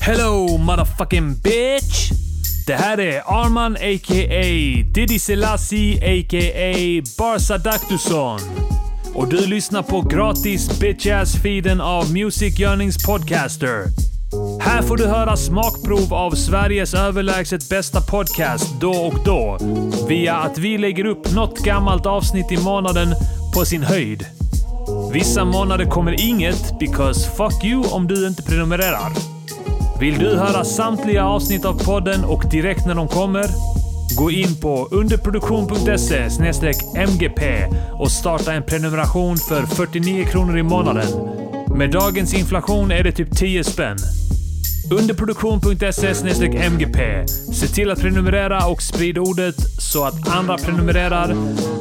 Hello motherfucking bitch! Det här är Arman a.k.a. Diddy Selassie a.k.a. Barsa Daktusson. Och du lyssnar på gratis bitch-ass-feeden av Music Yearnings Podcaster. Här får du höra smakprov av Sveriges överlägset bästa podcast då och då. Via att vi lägger upp något gammalt avsnitt i månaden på sin höjd. Vissa månader kommer inget, because fuck you om du inte prenumererar. Vill du höra samtliga avsnitt av podden och direkt när de kommer? Gå in på underproduktion.se mgp och starta en prenumeration för 49 kronor i månaden. Med dagens inflation är det typ 10 spänn. Underproduktion.se mgp. Se till att prenumerera och sprid ordet så att andra prenumererar.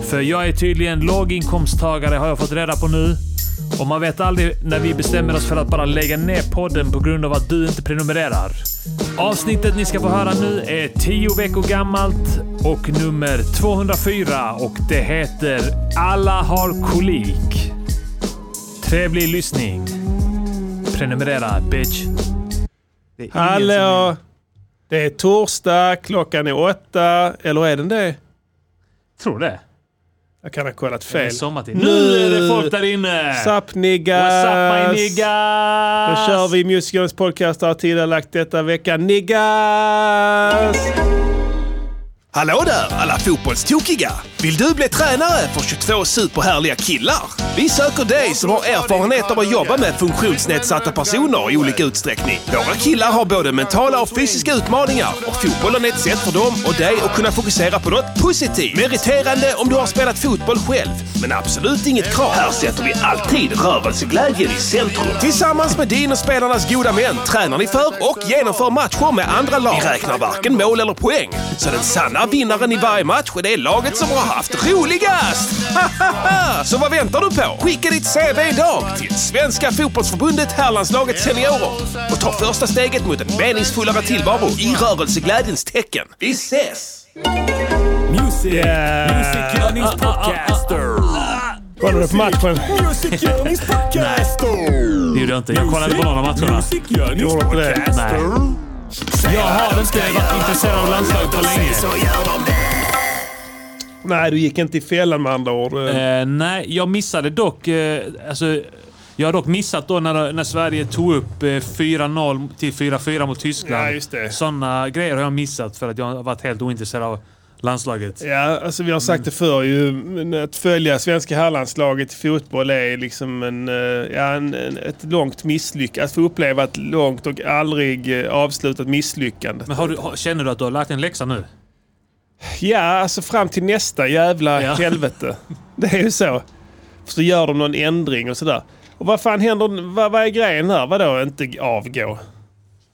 För jag är tydligen låginkomsttagare har jag fått reda på nu. Och man vet aldrig när vi bestämmer oss för att bara lägga ner podden på grund av att du inte prenumererar. Avsnittet ni ska få höra nu är 10 veckor gammalt och nummer 204 och det heter Alla har kolik. Trevlig lyssning. Prenumerera bitch. Det är Hallå! Det är torsdag, klockan är åtta. Eller är den det? Tror det. Jag kan ha kollat är fel. sommartid. Nu är det folk där inne! Sup niggas! What's up my Då niggas? kör vi Musicals podcast har tillagt detta vecka. Niggas! Hallå där alla fotbollstokiga! Vill du bli tränare för 22 superhärliga killar? Vi söker dig som har erfarenhet av att jobba med funktionsnedsatta personer i olika utsträckning. Våra killar har både mentala och fysiska utmaningar och fotbollen är ett sätt för dem och dig att kunna fokusera på något positivt. Meriterande om du har spelat fotboll själv, men absolut inget krav. Här sätter vi alltid rörelseglädjen i centrum. Tillsammans med din och spelarnas goda män tränar ni för och genomför matcher med andra lag. Vi räknar varken mål eller poäng, så den sanna vinnaren i varje match är det laget som har haft roligast! så vad väntar du på? Skicka ditt CV idag till Svenska Fotbollsförbundet Herrlandslaget Seniorer och ta första steget mot en meningsfullare tillvaro i rörelseglädjens tecken. Vi ses! Music. Yeah. Music Podcaster. Kollar du på matchen? Det gjorde jag inte. Jag kollade på någon av matcherna. Gjorde inte det? Nej. Jag har inte varit intresserad av landslaget på länge. Nej, du gick inte i fällan med andra ord. Eh, nej, jag missade dock... Eh, alltså, jag har dock missat då när, när Sverige tog upp eh, 4-0 till 4-4 mot Tyskland. Ja, just det. Sådana grejer har jag missat för att jag har varit helt ointresserad av landslaget. Ja, alltså vi har sagt det förr ju. Att följa svenska herrlandslaget i fotboll är liksom en, eh, ja, en, en, ett långt misslyckande. Att få uppleva ett långt och aldrig eh, avslutat misslyckande. Men har du, känner du att du har lagt en läxa nu? Ja, alltså fram till nästa jävla Ja. helvete. Det är ju så. Så gör de någon ändring och sådär. Och vad fan händer? Vad, vad är grejen här? Vadå inte avgå?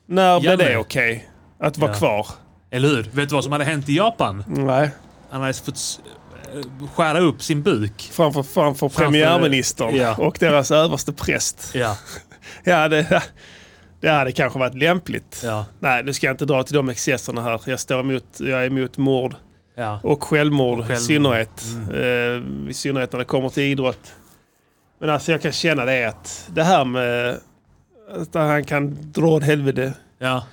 När blir det okej? Att vara Ja. kvar? Eller hur? Vet du vad som hade hänt i Japan? Nej. Han hade fått eh, skära upp sin buk. Framför, framför premiärministern Ja. och deras överste präst. Ja. Ja, det, det hade kanske varit lämpligt. Ja. Nej, nu ska jag inte dra till de excesserna här. Jag står emot, jag är emot mord Ja. och självmord, Och självmord. i synnerhet. Eh, I synnerhet när det kommer till idrott. Men alltså jag kan känna det att det här med att han kan dra åt helvete. Ja.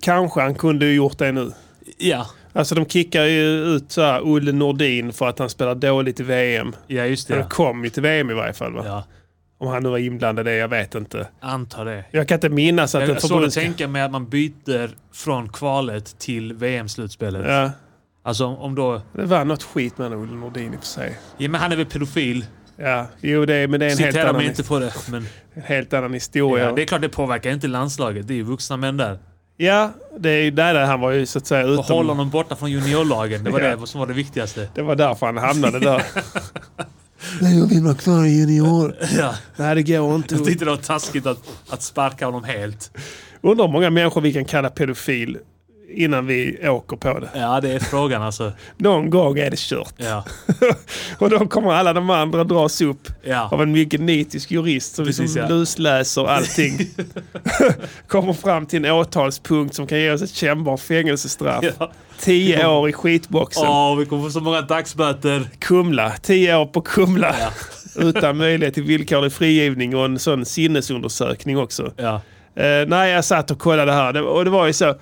Kanske han kunde gjort det nu. Ja. Alltså de kickar ju ut så här Olle Nordin för att han spelar dåligt i VM. Ja, just Han det. kom ju till VM i varje fall va? Ja. Om han nu var inblandad i det, jag vet inte. Antar det. Jag kan inte minnas att Jag en har svårt att förbunds... tänka mig att man byter från kvalet till VM-slutspelet. Ja, Alltså om då... det var något skit med Olle Nordin i och för sig. Ja, men han är väl pedofil. Ja, jo det är, men det är en helt Citera annan, mig inte på det. Men en helt annan historia. ja, det är klart det påverkar inte landslaget. Det är ju vuxna män där. Ja, det är där där han var ju så att säga Och utom... hålla honom borta från juniorlagen. Det var Ja. det som var det viktigaste. Det var därför han hamnade där. Nej, jag vill vara kvar i junior. Ja. Nej, det går inte. Jag tyckte det var taskigt att, att sparka honom helt. Undrar hur många människor vi kan kalla pedofil innan vi åker på det. Ja, det är frågan alltså. Någon gång är det kört. Ja. Och då kommer alla de andra dras upp Ja. av en mycket nitisk jurist som Precis, liksom ja. lusläser allting. kommer fram till en åtalspunkt som kan ge oss ett kännbart fängelsestraff. Ja. Tio år i skitboxen. Åh, vi kommer få så många dagsböter. Kumla. Tio år på Kumla. Ja. Utan möjlighet till villkorlig frigivning och en sån sinnesundersökning också. Ja. Eh, nej, jag satt och kollade här det, och det var ju så.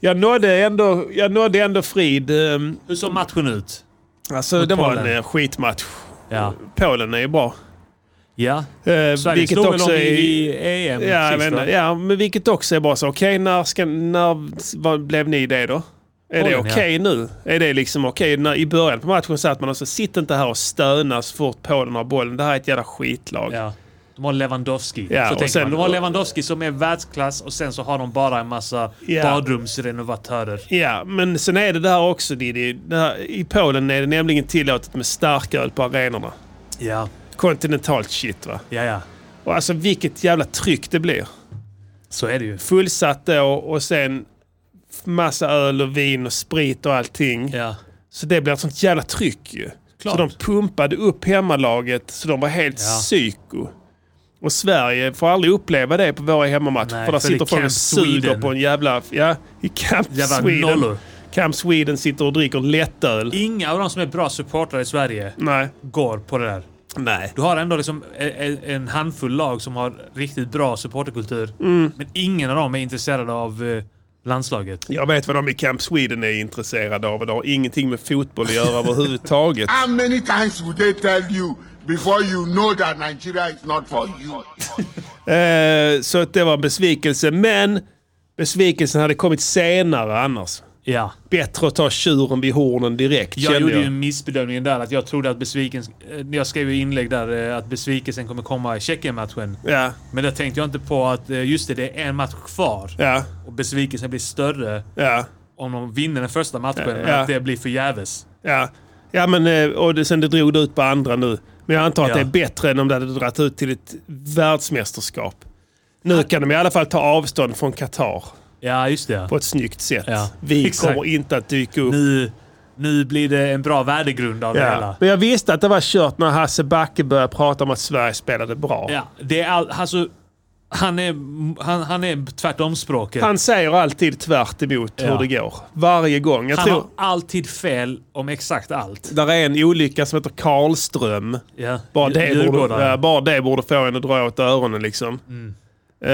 Jag nådde ändå, jag nådde ändå frid. Eh, Hur såg matchen ut? alltså Mot det var Polen. en eh, skitmatch. Ja. Polen är ju bra. Ja. Eh, Sverige vilket slog också är... i, i EM Ja, sist, va? ja, men vilket också är bra så. Okej, när, ska, när vad blev ni det då? Är det Polen, okej nu? Är det liksom okej? När I början på matchen satt man och så sitt inte här och stöna så fort Polen har bollen. Det här är ett jävla skitlag. Ja. De har Lewandowski. Ja, så och sen- man. De har Lewandowski som är världsklass och sen så har de bara en massa Ja. badrumsrenovatörer. Ja, men sen är det det här också Diddy. Det här, I Polen är det nämligen tillåtet med starköl på arenorna. Ja, Kontinentalt shit va. ja, ja. Och alltså vilket jävla tryck det blir. Så är det ju. Fullsatt då och sen massa öl och vin och sprit och allting. Ja. Så det blir ett sånt jävla tryck ju. Klart. Så de pumpade upp hemmalaget så de var helt Ja. psyko. Och Sverige får aldrig uppleva det på våra hemmamatcher. Nej, för där för sitter folk och suger Sweden. på en jävla... Ja, i Camp Jävla Sweden. nollor. Camp Sweden sitter och dricker lättöl. Inga av de som är bra supportrar i Sverige Nej. går på det där. Nej. Du har ändå liksom en, en handfull lag som har riktigt bra supporterkultur. Mm. Men ingen av dem är intresserade av eh, landslaget. Jag vet vad de i Camp Sweden är intresserade av. Det har ingenting med fotboll att göra överhuvudtaget. How many times would they tell you before you know that Nigeria is not for you? Eh, så att det var en besvikelse. Men besvikelsen hade kommit senare annars. Ja. Bättre att ta tjuren vid hornen direkt Jag gjorde jag. ju en missbedömning där. Att jag trodde att besvikelsen... eh, Jag skrev ju inlägg där eh, att besvikelsen kommer komma i Tjeckien-matchen. Ja, Men då tänkte jag inte på att eh, just det, det är en match kvar. ja, Och besvikelsen blir större ja. om de vinner den första matchen. Ja. att det blir förgäves. Ja, ja men och det, sen det drog det ut på andra nu. Men jag antar att Ja. det är bättre än om det hade dragit ut till ett världsmästerskap. Nu kan de i alla fall ta avstånd från Qatar Ja, just det. på ett snyggt sätt. Ja, Vi exakt. kommer inte att dyka upp. Nu, nu blir det en bra värdegrund av det Ja. hela. Men jag visste att det var kört när Hasse Backe började prata om att Sverige spelade bra. Ja, det är all, alltså, han är, han, han är tvärtom språket. Han säger alltid tvärt emot Ja. hur det går. Varje gång. Jag Han tror har alltid fel om exakt allt. där är en olycka som heter Karlström. Ja. Bara det, borde, Djurgården. ja, bara det borde få en att dra åt öronen liksom. Mm. Eh,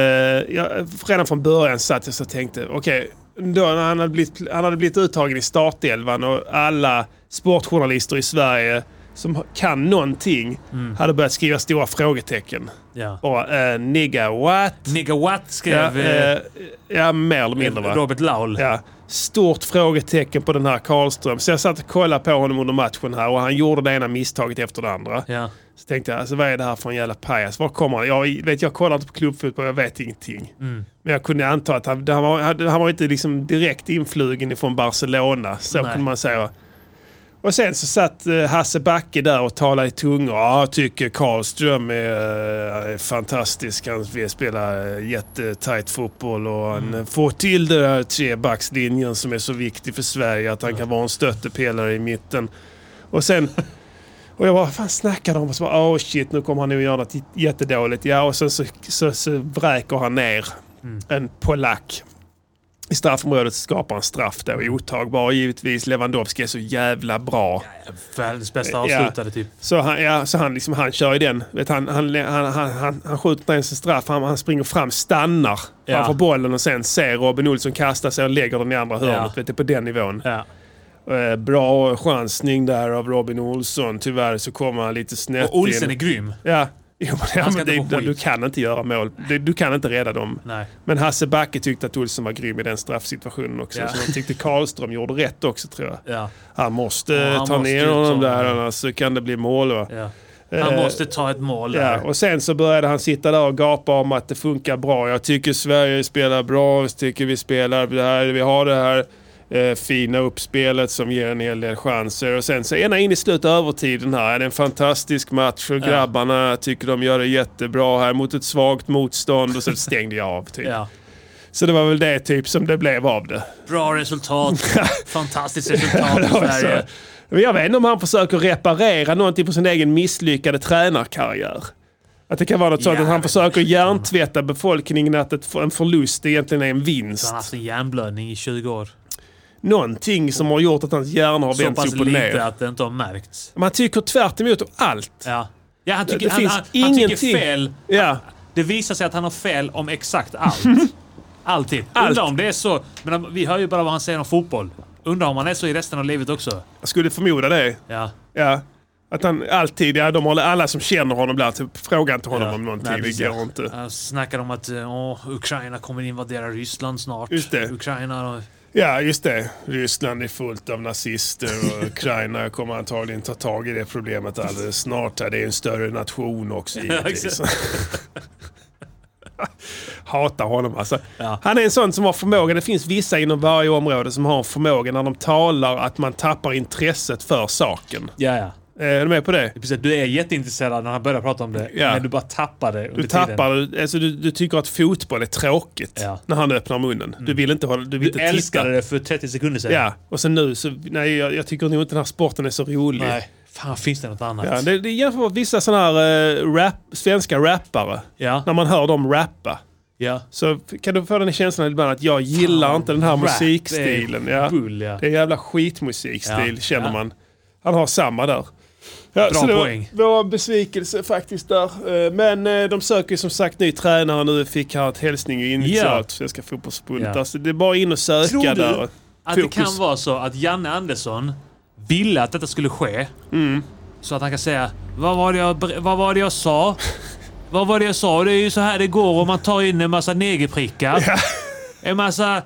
jag, redan från början satt jag så och tänkte, okej, då när han hade, blivit, han hade blivit uttagen i startelvan och alla sportjournalister i Sverige som kan någonting Mm. hade börjat skriva stora frågetecken. Ja. Bara, uh, nigga what? Nigga Ja, skrev eh, eh, ja, mer eller mindre va? Robert Laul. Ja, stort frågetecken på den här Karlström. Så jag satt och kollade på honom under matchen här och han gjorde det ena misstaget efter det andra. Ja. Så tänkte jag, alltså, vad är det här för en jävla pajas? Var kommer han? Jag, vet, jag kollar inte på klubbfotboll, jag vet ingenting. Mm. Men jag kunde anta att han, han, var, han var inte liksom direkt influgen ifrån Barcelona. Så Nej. kunde man säga. Och sen så satt eh, Hasse Backe där och talade i tungor. Ja, jag tycker Karlström är, eh, är fantastisk. Han vill spela eh, jättetajt fotboll och han Mm. får till den där trebackslinjen som är så viktig för Sverige. Att han kan vara en stöttepelare i mitten. Och sen... Och jag bara, vad fan snackar de om? Och så bara, oh shit, nu kommer han nog göra något jättedåligt. Ja, och sen så, så, så vräker han ner Mm. en polack i straffområdet skapar en straff då. Otagbar givetvis. Lewandowski är så jävla bra. Världens bästa Ja. avslutare typ. Så han, ja, så han, liksom, han kör ju den. Vet, han, han, han, han, han, han skjuter inte ens en straff. Han, han springer fram, stannar Ja. framför bollen och sen ser Robin Olsson kasta sig och lägger den i andra hörnet. Ja. Vet, du, på den nivån. Ja. Eh, bra chansning där av Robin Olsson. Tyvärr så kommer han lite snett Och Olsen in. är grym. Ja. Jo, men, men det, skit. du kan inte göra mål. Du, du kan inte rädda dem. Nej. Men Hasse Backe tyckte att Olsson var grym i den straffsituationen också. Ja. Så han tyckte Karlström gjorde rätt också tror jag. Ja. Han måste Ja, han ta måste ner honom där annars så kan det bli mål. Va? Ja. Han Eh, måste ta ett mål Ja, och sen så började han sitta där och gapa om att det funkar bra. Jag tycker Sverige spelar bra. Jag tycker vi spelar det här. Vi har det här eh, fina uppspelet som ger en hel del chanser. Och sen så ena in i slutet av övertiden här. Det är en fantastisk match och Ja. grabbarna tycker de gör det jättebra här mot ett svagt motstånd. Och sen stängde jag av typ. Ja. Så det var väl det typ som det blev av det. Bra resultat. Fantastiskt resultat i Sverige. Men jag vet inte om han försöker reparera någonting på sin egen misslyckade tränarkarriär. Att det kan vara något sånt Ja, att han försöker hjärntvätta befolkningen att en förlust egentligen är en vinst. han har haft en hjärnblödning i 20 år. Någonting som har gjort att hans hjärna har Så vänts pass upp och ner. lite att det inte har märkts. Man tycker tvärt emot allt. Ja. Ja, han tycker, Det han, finns han, han tycker ingenting. fel. Ja, Det visar sig att han har fel om exakt allt. Alltid. Allt. Undrar om det är så. Men vi hör ju bara vad han säger om fotboll. Undrar om han är så i resten av livet också. Jag skulle förmoda det. Ja. Ja. Att han alltid, ja de har, alla som känner honom blir alltid frågar inte honom Ja. om någonting. Nej, det går inte. Han snackar om att eh, åh, Ukraina kommer invadera Ryssland snart. Just det. Ukraina... Ja, just det. Ryssland är fullt av nazister och Ukraina kommer antagligen ta tag i det problemet alldeles snart. Det är en större nation också givetvis. Hatar honom alltså. Ja. Han är en sån som har förmåga, det finns vissa inom varje område som har en förmåga när de talar att man tappar intresset för saken. Ja, ja. Eh, Är du med på det? Precis, du är jätteintresserad när han börjar prata om det, Ja. men du bara tappar det under Du tiden. tappar, alltså du, du tycker att fotboll är tråkigt Ja. Mm. när han öppnar munnen. Du vill inte, hålla, du vill Du inte älskade titta. det för 30 sekunder sedan. Ja, och sen nu så, nej jag, jag tycker nog inte den här sporten är så rolig. Nej. Fan, finns det något annat? Ja, det, det jämför med vissa sådana här eh, rap, svenska rappare. Ja. När man hör dem rappa. ja. Så kan du få den känslan ibland att jag gillar inte den här Rap musikstilen. är Ja. bull, ja. Det är jävla skitmusikstil känner man. Han har samma där. Ja, Bra det var, poäng. var besvikelse faktiskt där. Eh, Men eh, de söker ju som sagt ny tränare nu. Fick här ett hälsning initialt Ja. Svenska fotbollsförbundet. Ja. Alltså, det är bara in och söka Tror du där. att det Fokus. kan vara så att Janne Andersson ville att detta skulle ske? Mm. Så att han kan säga vad var det jag, vad var det jag sa? vad var det jag sa? Det är ju så här det går om man tar in en massa negerprickar. En massa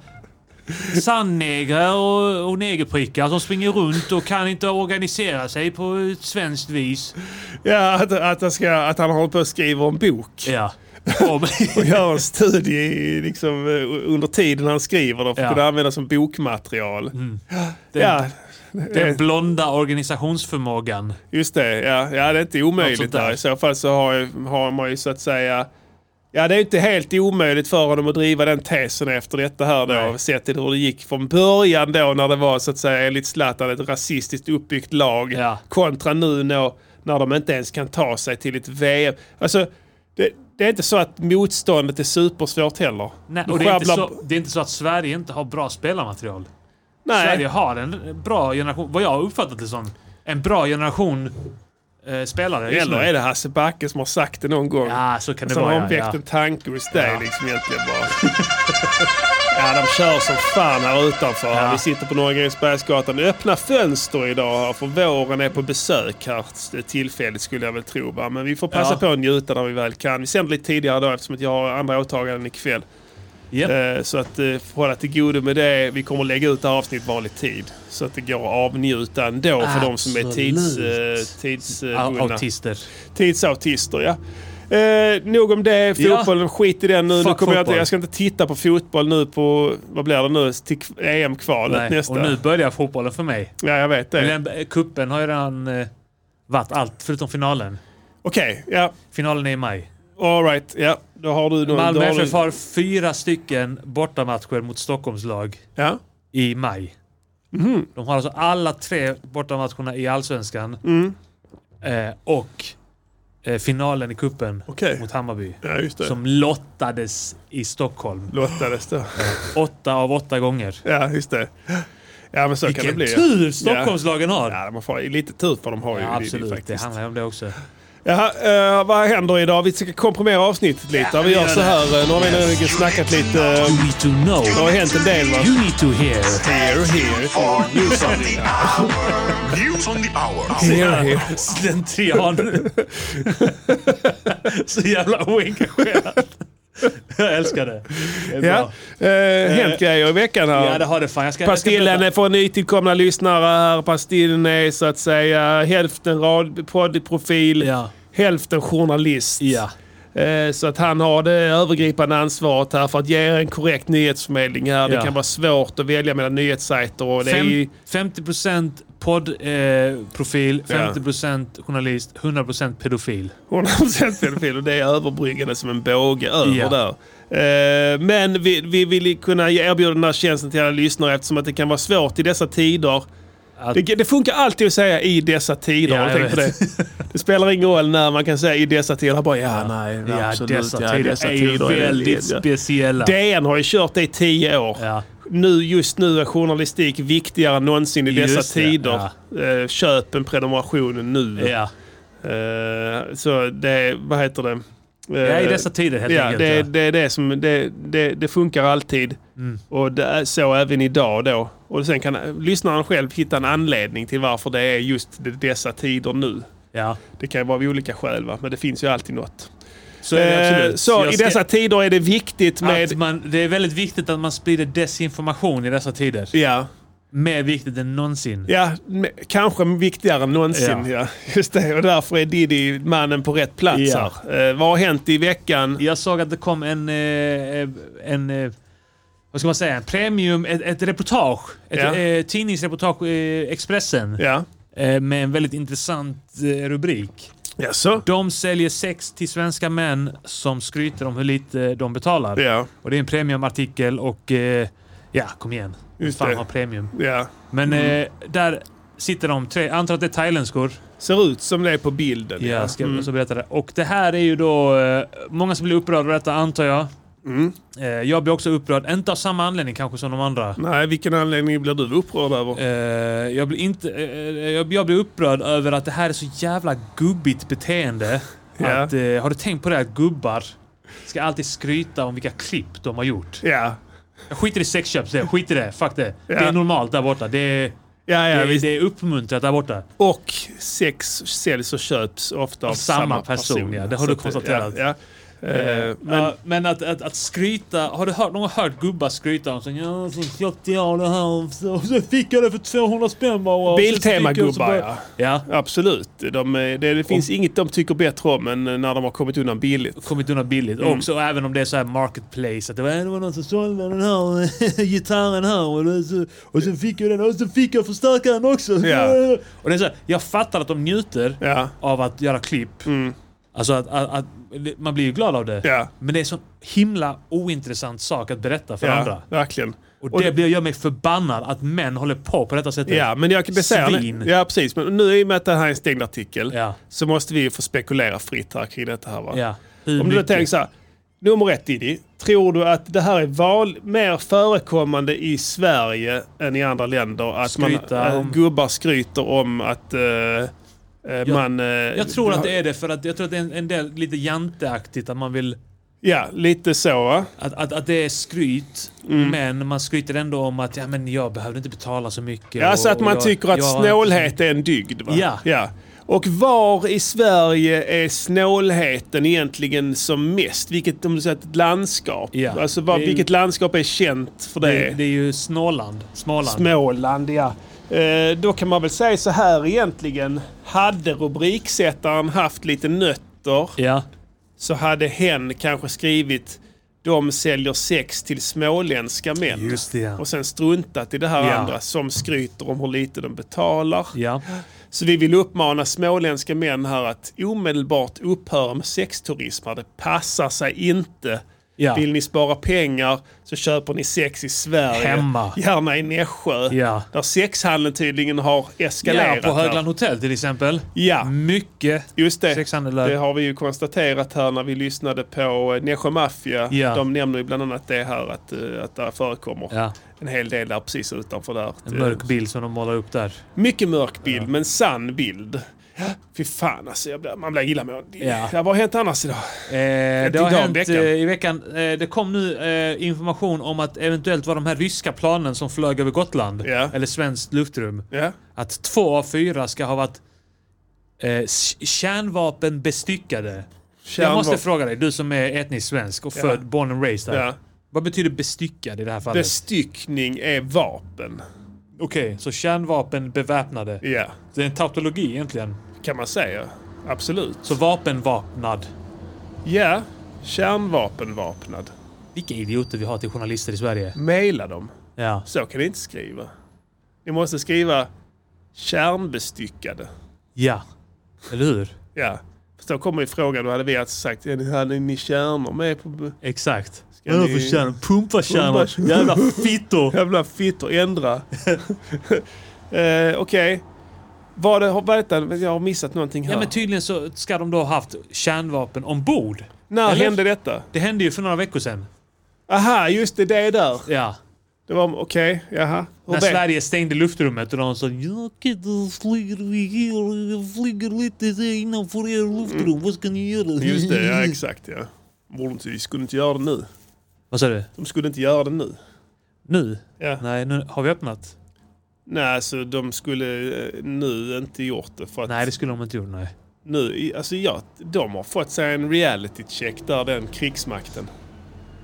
sandnegrer och, och negerprickar som springer runt och kan inte organisera sig på ett svenskt vis. Ja, att, att, han ska, att han håller på att skriva en bok. Ja. Och göra en studie liksom, eh, under tiden han skriver det för att Ja. Mm. kunna använda som bokmaterial. den, Ja, den blonda organisationsförmågan. just det. Ja, ja, det är inte omöjligt där. I så fall så har, har man ju så att säga Ja, det är inte helt omöjligt för honom att driva den tesen efter detta här då. Nej. Sett till hur det gick från början då när det var så att säga enligt Zlatan ett rasistiskt uppbyggt lag. Ja. Kontra nu nå, när de inte ens kan ta sig till ett VM. Alltså, det, det är inte så att motståndet är supersvårt heller. Nej, och det är, så, det är inte så att Sverige inte har bra spelarmaterial. Nej. Sverige har en bra generation, vad jag har uppfattat det som, en bra generation eh, spelare just Eller nu. är det Hasse Backe som har sagt det någon gång? Ja, så kan det Som har vara. väckt Ja, en tanke hos dig liksom egentligen bara. ja, de kör som fan här utanför. Ja. Vi sitter på Norra Grängesbergsgatan. Öppna fönster idag för våren är på besök här tillfälligt skulle jag väl tro. Va? Men vi får passa Ja. på att njuta när vi väl kan. Vi sänder lite tidigare då eftersom att jag har andra åtaganden ikväll. Japp. Eh, Så att eh, hålla till godo med det. Vi kommer lägga ut det här avsnitt vanlig tid. Så att det går att avnjuta ändå för de som är tids, Absolut. eh. Au- Autister. Tidsautister, ja. Eh, nog om det. Fotbollen, skit i den nu. nu kommer jag, inte, jag ska inte titta på fotboll nu på, vad blir det nu, till EM-kvalet nästa. och nu börjar fotbollen för mig. Ja, jag vet det. Men den- Kuppen har ju redan eh, varit allt förutom finalen. Okej, ja. Finalen är i maj. All right, ja. Då har du... Då, Malmö FF har fyra stycken bortamatcher mot Stockholmslag ja. i maj. Mhm. De har alltså alla tre bortamatcherna i Allsvenskan. Mm. Eh, och eh, finalen i kuppen Okej. mot Hammarby. ja, det. Som lottades i Stockholm. Lottades då. Åtta av åtta gånger. Ja, just det. Ja, men så kan det Vilken bli. tur Stockholmslagen har! Ja, har fått lite tur för de har ju Ja, det- det absolut, det, faktiskt. handlar om det också. Jaha, eh, vad händer idag? Vi ska komprimera avsnittet lite. Ja, vi vi gör så det. här. eh, Nu har vi nu snackat lite. eh, You need to know. Det har hänt en del va? You need to hear. Here, here. News on the hour. News on the hour. Here, here. Slentrian. så jävla oengagerad. Jag älskar det. det Ja, eh, hänt grejer i veckan här. ja, det har det fan. Jag ska, Pastillen jag ska är för nytillkomna lyssnare här. Pastillen är så att säga hälften rad, poddprofil, Ja. hälften journalist. Ja. Eh, Så att han har det övergripande ansvaret här för att ge en korrekt nyhetsförmedling här. Det Ja. kan vara svårt att välja mellan nyhetssajter och det är ju... Fem, 50% poddprofil, eh, profil, Ja. 50% journalist, 100% pedofil. 100% pedofil och det är överbryggande som en båge över Ja. där. Eh, men vi, vi vill kunna erbjuda den här tjänsten till alla lyssnare eftersom att det kan vara svårt i dessa tider. Att- Det, det funkar alltid att säga i dessa tider. Ja, jag vet. det? det spelar ingen roll när man kan säga i dessa tider. Bara, ja, nej, Ja, absolut. dessa ja, tider dessa är tider är väldigt ja. speciella. DN har ju kört det i tio år. Ja. Nu, just nu är journalistik viktigare än någonsin i dessa Just det, tider. Eh, köp en prenumeration nu. Ja. Eh, så det, vad heter det? Ja, i dessa tider helt ja, enkelt. Det, ja. det är det som det, det, det funkar alltid. Mm. Och det är så även idag då. Och sen kan lyssnaren själv hitta en anledning till varför det är just de- dessa tider nu. ja. Det kan ju vara av olika skäl va? men det finns ju alltid något. Så Eh. Så i dessa tider är det viktigt med... att man, det är väldigt viktigt att man sprider desinformation i dessa tider. Ja, Mer viktigt än någonsin. ja kanske viktigare än någonsin. Ja. Ja. Just det, och därför är Diddy mannen på rätt plats Ja. här. Eh, vad har hänt i veckan? Jag såg att det kom en, eh, en eh, vad ska man säga, premium, ett, ett reportage. Ett Ja. eh, tidningsreportage, eh, Expressen. Ja. Eh, med en väldigt intressant eh, rubrik. Jaså? De säljer sex till svenska män som skryter om hur lite de betalar. Ja, Och det är en premiumartikel och eh, ja, kom igen. Just Fan det. har premium. ja. Men eh, där sitter de tre, antar att det är thailändskor. Ser ut som det är på bilden. Ja, jag ska Mm. så berätta det. Och det här är ju då, eh, många som blir upprörda av detta antar jag. Mm. Eh, jag blir också upprörd, inte av samma anledning kanske som de andra. Nej, vilken anledning blir du upprörd över? Eh, jag, blir inte, eh, jag, blir upprörd över att det här är så jävla gubbigt beteende. Ja. Att, har du tänkt på det att gubbar ska alltid skryta om vilka klipp de har gjort? Ja, Jag skiter i sexköp, det. skit i det. Fuck det. Det Ja. är normalt där borta. Det är, ja, ja det, visst. det är uppmuntrat där borta. Och sex säljs och köps ofta av, Av samma samma person, person. ja. Det har Så du konstaterat. Ja, ja. Eh, Men, ja, men att, att, att skryta, har du hört, någon hört gubbar skryta om så ja, så köpte jag det här så, så fick jag det för 200 spänn bara. och Biltema-gubbar ja. Ja, Absolut. De, är- det, det finns inget de tycker bättre om än när de har kommit undan billigt. kommit undan billigt. Mm. Också även om det är så här marketplace. Att det var, det var någon som sålde den här gitarren här och, så, och så fick jag den och så fick jag förstärkaren också. Ja. Och det är så här, jag fattar att de njuter av att göra klipp. Mm. Alltså att, att, att man blir ju glad av det. ja, Men det är en så himla ointressant sak att berätta för andra. ja verkligen. Och, Och det det- blir gör mig förbannad att män håller på på detta sättet. Ja, men jag säger Svin. Ja, precis. Men nu i och med att det här är en stängd artikel Ja. så måste vi få spekulera fritt här kring detta här va? Ja. Hur Om du tänker så här. Nummer ett Diddy. Tror du att det här är val, mer förekommande i Sverige än i andra länder? Att man, äh, om- gubbar skryter om att äh, äh, man... äh, Jag tror att det är det för att jag tror att det är en, en del lite janteaktigt att man vill Ja, lite så? Att, att, att det är skryt, Mm. men man skryter ändå om att ja, men jag behövde inte betala så mycket. Ja, så att och man jag, tycker att jag snålhet är en dygd va? Ja. ja. Och var i Sverige är snålheten egentligen som mest? Vilket, om du säger ett landskap? Ja. Alltså är- vilket landskap är känt för Det, det? det, är ju Småland. Småland. Småland, ja. Eh, då kan man väl säga så här egentligen. Hade rubriksättaren haft lite nötter ja. så hade hen kanske skrivit de säljer sex till småländska män. Det, ja. Och sen struntat i det här Ja. andra som skryter om hur lite de betalar. ja. Så vi vill uppmana småländska män här att omedelbart upphöra med sexturism. Det passar sig inte. Ja. Vill ni spara pengar så köper ni sex i Sverige. Hemma. Gärna i Nässjö. Ja. Där sexhandeln tydligen har ja, eskalerat. på här. Högland hotell till exempel. Ja. Mycket Just det. sexhandel där. Det har vi ju konstaterat här när vi lyssnade på eh, Nässjö Mafia. Ja. De nämner ju bland annat det här att, eh, att det förekommer Ja, en hel del där precis utanför där. en mörk bild som de målar upp där. Mycket mörk bild, men sann bild. Fy fan alltså, jag blir, man blir illamående. Ja. Vad har hänt annars idag? Eh, det idag, har hänt veckan. eh, i veckan. Eh, det kom nu eh, information om att eventuellt var de här ryska planen som flög över Gotland, Ja. eller svenskt luftrum, Ja. att två av fyra ska ha varit eh, kärnvapenbestyckade. Jag måste Kärnvapen- fråga dig, du som är etnisk svensk och Ja. född, born and raised där. Vad betyder bestyckad i det här fallet? Bestyckning är vapen. Okej, så kärnvapen beväpnade. Det är en tautologi egentligen. Kan man säga. Absolut. Så vapenvapnad. Ja, kärnvapenvapnad. Vilka idioter vi har till journalister i Sverige. Maila dem. Ja. Så kan ni inte skriva. Ni måste skriva kärnbestyckade. Ja. Eller hur? Ja. För då kommer ju frågan, då hade vi alltså sagt, "Ja, ni- hade ni kärnor med på... Exakt. Ska Vadå ni- för kärnor? Pumpa kärnor. Pumpa- Jävla fittor. Jävla fittor, ändra. eh, Okej. Var det, det? Jag har missat någonting här. Ja men tydligen så ska de då ha haft kärnvapen ombord. När eller? hände detta? Det hände ju för några veckor sedan. Aha, just det, det är där. Ja. Det var okej, jaha. Hur När Sverige stängde luftrummet och de sa jag kan inte flyga här, jag flyger lite innanför er luftrum, vad ska ni göra? Just det, ja exakt ja. Borde inte, de skulle inte göra det nu. Vad sa du? De skulle inte göra det nu. Nu? Ja. Nej, nu har vi öppnat. Nej, alltså de skulle eh, nu inte gjort det. För att Nej, det skulle de inte gjort. Nej. nu, alltså ja, de har fått sig en reality check där, den krigsmakten.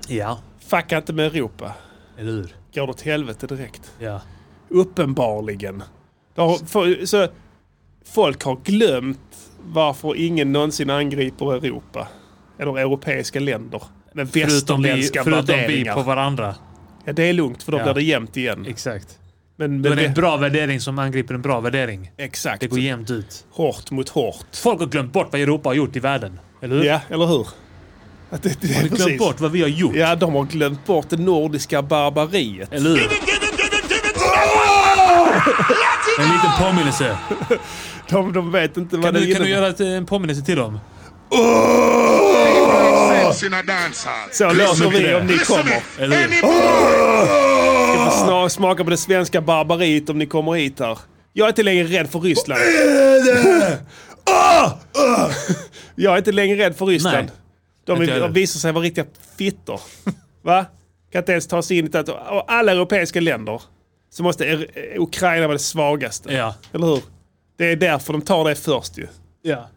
Ja, Fucka inte med Europa. eller hur? Går det åt helvete direkt. Ja. Uppenbarligen. Har, för, så, folk har glömt varför ingen någonsin angriper Europa. Eller europeiska länder. Med Förutom vi, västerländska förutom vi värderingar. på varandra. Ja, det är lugnt för då Ja. blir det jämnt igen. Exakt. Men, är det det, en bra värdering som angriper en bra värdering. exakt. Det går jämnt ut. Hårt mot hårt. Folk har glömt bort vad Europa har gjort i världen. Eller hur? Ja, eller hur? Att det, det Har är ni glömt bort vad vi har gjort? Ja, de har glömt bort det nordiska barbariet. Eller hur? En liten påminnelse. De, de vet inte vad Kan det du, kan du innebär. göra ett, en påminnelse till dem? In a dance hall. Så löser vi det. om ni kommer. Eller hur? Ska få smaka på det svenska barbariet om ni kommer hit här. Jag är inte längre rädd för Ryssland. Ah! Jag är inte längre rädd för Ryssland. Nej. De, de visar sig vara riktiga fittor. Va? Kan inte ens ta sig in i ett... och Alla europeiska länder så måste er, Ukraina vara det svagaste. Ja. Eller hur? Det är därför de tar det först ju. Ja.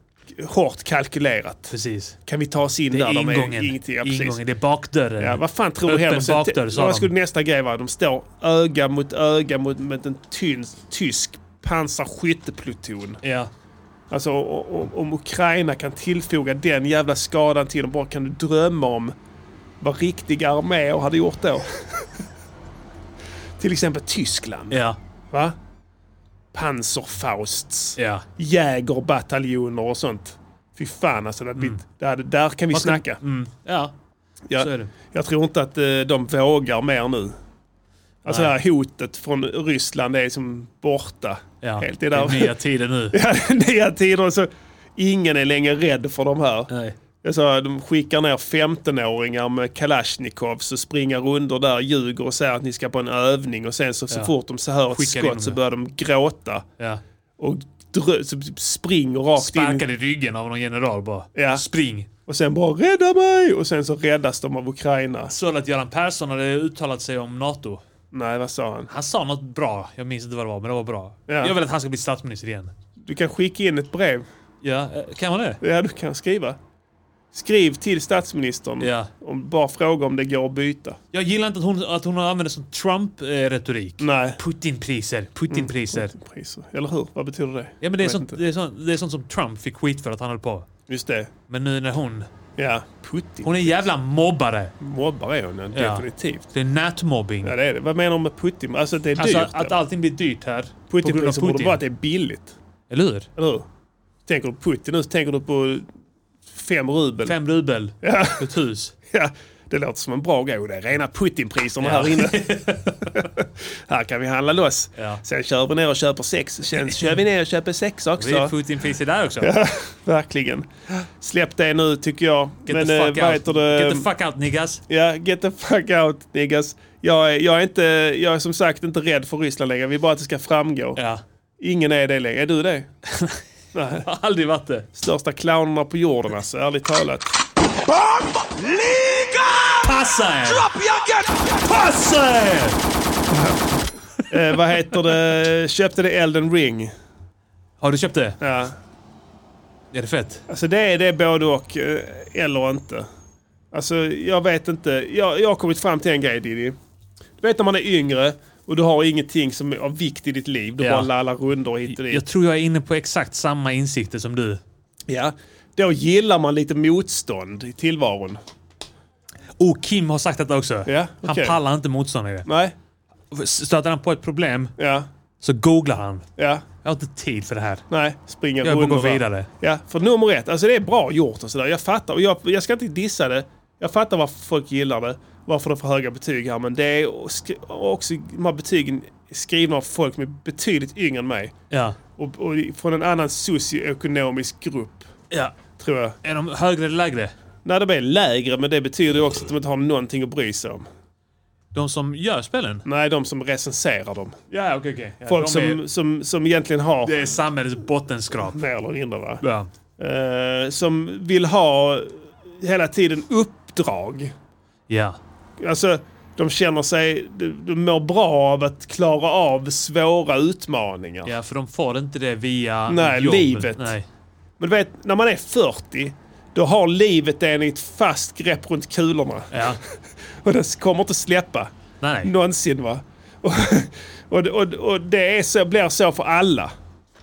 Hårt kalkylerat. Precis. Kan vi ta oss in Det är där? De ingången. ingenting. Ja, precis. ingången. Det är bakdörren. Ja, vad fan tror du händer? Bakdörr, sa Vad skulle nästa grej vara? De står öga mot öga mot, mot en tyn, tysk pansarskyttepluton. Ja. Alltså o- o- om Ukraina kan tillfoga den jävla skadan till dem, bara kan du drömma om vad riktiga arméer hade gjort då? till exempel Tyskland. Ja. Va? Panzerfausts. Ja. Jägerbataljoner och sånt. Fy fan alltså. Det hade blivit, det hade, där kan vi ska- snacka. Mm. Ja. Ja. Så är det. Jag tror inte att eh, de vågar mer nu. Alltså det här hotet från Ryssland är som borta. Ja. Helt. Det Det är är där. nya tider nu. Ja, det är nya tider. Så ingen är längre rädd för de här. Nej. Alltså, de skickar ner 15-åringar med Kalashnikovs och springer runder där, ljuger och säger att ni ska på en övning och sen så, så Ja. fort de så hör ett skott dem så börjar de gråta Ja. och så springer rakt in. Sparkade i ryggen av någon general bara. Ja. Spring. Och sen bara rädda mig! Och sen så räddas de av Ukraina. Så att Göran Persson hade uttalat sig om NATO. Nej, vad sa han? Han sa något bra. Jag minns inte vad det var, men det var bra. Ja. Jag vill att han ska bli statsminister igen. Du kan skicka in ett brev. Ja, eh, kan man det? Ja, du kan skriva. Skriv till statsministern. Ja. Om, bara fråga om det går att byta. Jag gillar inte att hon, att hon använder sån Trump-retorik. Nej. Putinpriser, Putinpriser. Priser. Eller hur? Vad betyder det? Ja men det är, sånt, det, är sånt, det är sånt som Trump fick skit för att han höll på. Just det. Men nu när hon... Ja. Putin. Hon är en jävla mobbare. Mobbar är hon Ja. definitivt. Det är nätmobbing. Ja, det är det. Vad menar du med Putin? Alltså att det är dyrt? Alltså att då? allting blir dyrt här. Putinpriser borde Putin. vara att det är billigt. Eller hur? Eller hur? Tänker du på Putin nu så tänker du på fem rubel. Fem rubel. Ja. Ett hus. Ja, det låter som en bra grej. Det är rena Putinpriserna Ja. här inne. här kan vi handla loss. Ja. Sen kör vi ner och köper sex. Sen kör vi ner och köper sex Det är också. Putinpriser där också. Verkligen. Släpp det nu tycker jag. Get Men the eh, fuck vad out. det? Get the fuck out niggas. Ja, get the fuck out niggas. Jag är, jag, är inte, jag är som sagt inte rädd för Ryssland längre. Vi bara att det ska framgå. Ja. Ingen är det längre. Är du det? Nej. Har aldrig varit det. Största clownerna på jorden alltså, ärligt talat. Passa er! Passa er! Eh, vad heter det? Köpte det Elden Ring. Har du köpt det? Ja. Är det fett? Alltså det är det både och, eh, eller inte. Alltså jag vet inte. Jag, jag har kommit fram till en grej Diddy. Du vet när man är yngre och du har ingenting som är av vikt i ditt liv. Du Ja. bara lallar rundor hit och dit. Jag tror jag är inne på exakt samma insikter som du. Ja. Då gillar man lite motstånd i tillvaron. Och Kim har sagt detta också. Ja, Han okej. pallar inte motstånd längre. Nej? Stöter han på ett problem Ja. så googlar han. Ja. Jag har inte tid för det här. Nej. Springer Jag gå vidare. Ja, för nummer ett. Alltså det är bra gjort och sådär. Jag fattar. Och jag, jag ska inte dissa det. Jag fattar varför folk gillar det. Varför de får höga betyg här. Men det är också de här betygen skrivna av folk som är betydligt yngre än mig. Ja. Och, och från en annan socioekonomisk grupp, ja. tror jag. Är de högre eller lägre? Nej, de är lägre, men det betyder också att de inte har någonting att bry sig om. De som gör spelen? Nej, de som recenserar dem. Ja, okej, okej. Ja, Folk som, är, som, som egentligen har, det är samhällets bottenskrap. mer eller mindre va? Ja. Eh, som vill ha hela tiden uppdrag. ja. Alltså, de känner sig, de, de mår bra av att klara av svåra utmaningar. Ja, för de får inte det via Nej, jobb. livet. Nej. Men du vet, när man är 40, då har livet en i ett fast grepp runt kulorna. Ja. Och det kommer inte släppa. Nej. Någonsin va. Och, och, och, och det är så, blir så för alla.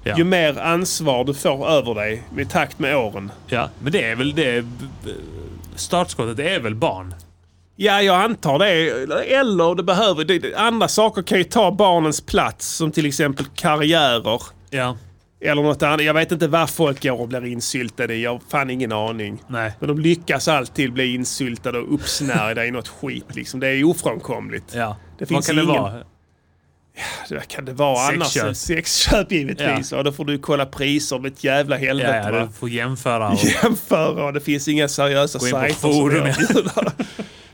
Ja. Ju mer ansvar du får över dig med takt med åren. ja. Men det är väl det... Startskottet är väl barn? Ja, jag antar det. Eller det behöver... Det, andra saker kan ju ta barnens plats. Som till exempel karriärer. Ja. Eller något annat. Jag vet inte vad folk går och blir insyltade i. Jag har fan ingen aning. Nej. Men de lyckas alltid bli insyltade och uppsnärjda i något skit. Liksom. Det är ofrånkomligt. Ja. Det Vad finns kan det ingen- vara? Det kan det vara Sexköp. annars. Sexköp givetvis. Ja. då får du kolla priser med ett jävla Ja, helvete. ja, va? du får jämföra. Och, jämföra och det finns inga seriösa Gå in på sajter som ja. erbjuder.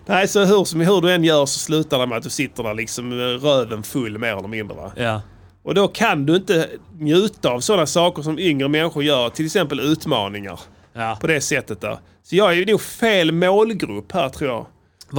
Nej, så hur, som, hur du än gör så slutar det med att du sitter där liksom med röven full mer eller mindre. Va? ja. Och då kan du inte njuta av sådana saker som yngre människor gör, till exempel utmaningar. Ja. På det sättet där. Så jag är nog fel målgrupp här tror jag.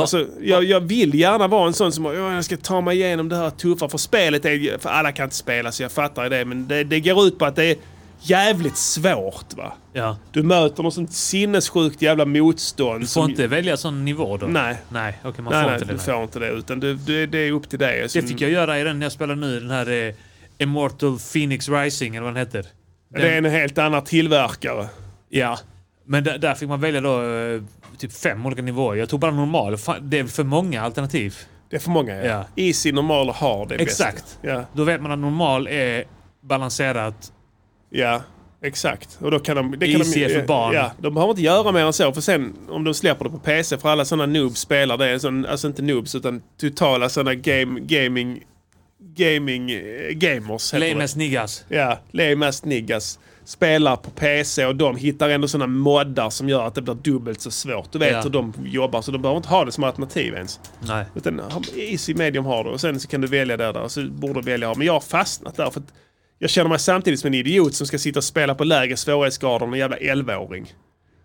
Alltså, jag, jag vill gärna vara en sån som "Åh, jag ska ta mig igenom det här tuffa. För spelet är för alla kan inte spela så jag fattar det. Men det, det går ut på att det är jävligt svårt va. ja. Du möter något sånt sinnessjukt jävla motstånd. Du får inte välja sån nivå då? Nej. Nej, okej man Nej, får nej, inte det. du får inte det. Utan du, du, det är upp till dig. Det fick jag göra i den jag spelar nu, den här eh, Immortal Phoenix Rising, eller vad den heter. Den, Det är en helt annan tillverkare. Ja. Men där, där fick man välja då eh, typ fem olika nivåer. Jag tog bara normal. Det är för många alternativ. Det är för många ja. Ja. Easy, normal och hard är Exakt. bäst. Ja, Då vet man att normal är balanserat. ja, exakt. Och då kan de, det kan de, för barn. Ja, de behöver inte göra mer än så. För sen om de släpper det på PC, för alla sådana noobs spelar det. Sån, alltså inte noobs utan totala sådana game, gaming, gaming, eh, gamers. heter det. Lame as niggas. Ja, lame niggas. Spelar på PC och de hittar ändå sådana moddar som gör att det blir dubbelt så svårt. Du vet Ja. hur de jobbar så de behöver inte ha det som alternativ ens. Nej. Utan easy medium har du och sen så kan du välja där, där så borde du välja. Men jag har fastnat där för att jag känner mig samtidigt som en idiot som ska sitta och spela på lägre svårighetsgrader än en jävla 11-åring.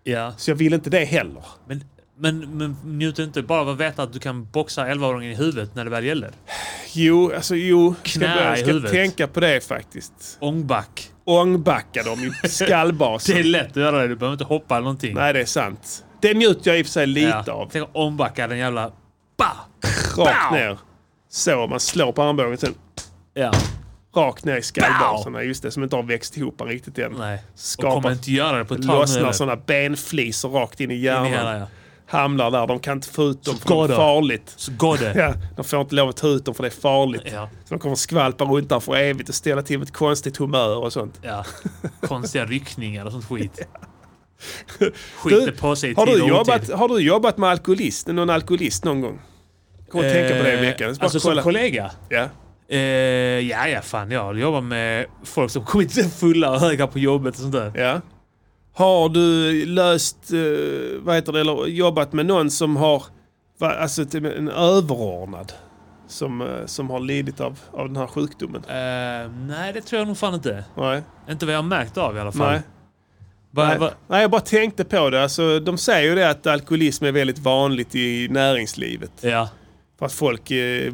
Ja. Så jag vill inte det heller. Men, men, men njuter inte bara av att veta att du kan boxa 11-åringen i huvudet när det väl gäller? Jo, alltså jo. Ska, Knä börja- i ska huvudet. tänka på det faktiskt. Ångback. Ångbacka dem i Det skallbasen. är lätt att göra det. Du behöver inte hoppa eller någonting. Nej, det är sant. Det njuter jag i och för sig lite ja. av. Tänk att ångbacka den jävla... Bah! Rakt Bow! ner. Så, man slår på armbågen sen Ja. rakt ner i skallbasen. Just det, som inte har växt ihop riktigt än. Nej. Skapar- Och kommer inte göra det på ett tag. Lossnar sådana benflisor rakt in i In i hjärnan. ja. Hamnar där. De kan inte få ut dem Så för det är farligt. Så går det. Ja, de får inte lov att ta ut dem för det är farligt. Ja. Så de kommer skvalpa runt där för evigt och ställa till med ett konstigt humör och sånt. Ja. Konstiga ryckningar och sånt skit. Skiter på sig har, du jobbat, har du jobbat med alkoholist, någon alkoholist någon gång? Kom och tänka på det i Eh, veckan. Bara Alltså som kolla. kollega? Ja. Eh, ja, ja, fan. Jag jobbar med folk som kommit fulla och höga på jobbet och sånt där. Ja. Har du löst, eh, vad heter det, eller jobbat med någon som har, alltså en överordnad som, eh, som har lidit av, av den här sjukdomen? Eh, nej, det tror jag nog fan inte. Nej. Inte vad jag har märkt av i alla fall. Nej. Va, Nej. Nej, jag bara tänkte på det. Alltså, de säger ju det att alkoholism är väldigt vanligt i näringslivet. ja. För att folk eh,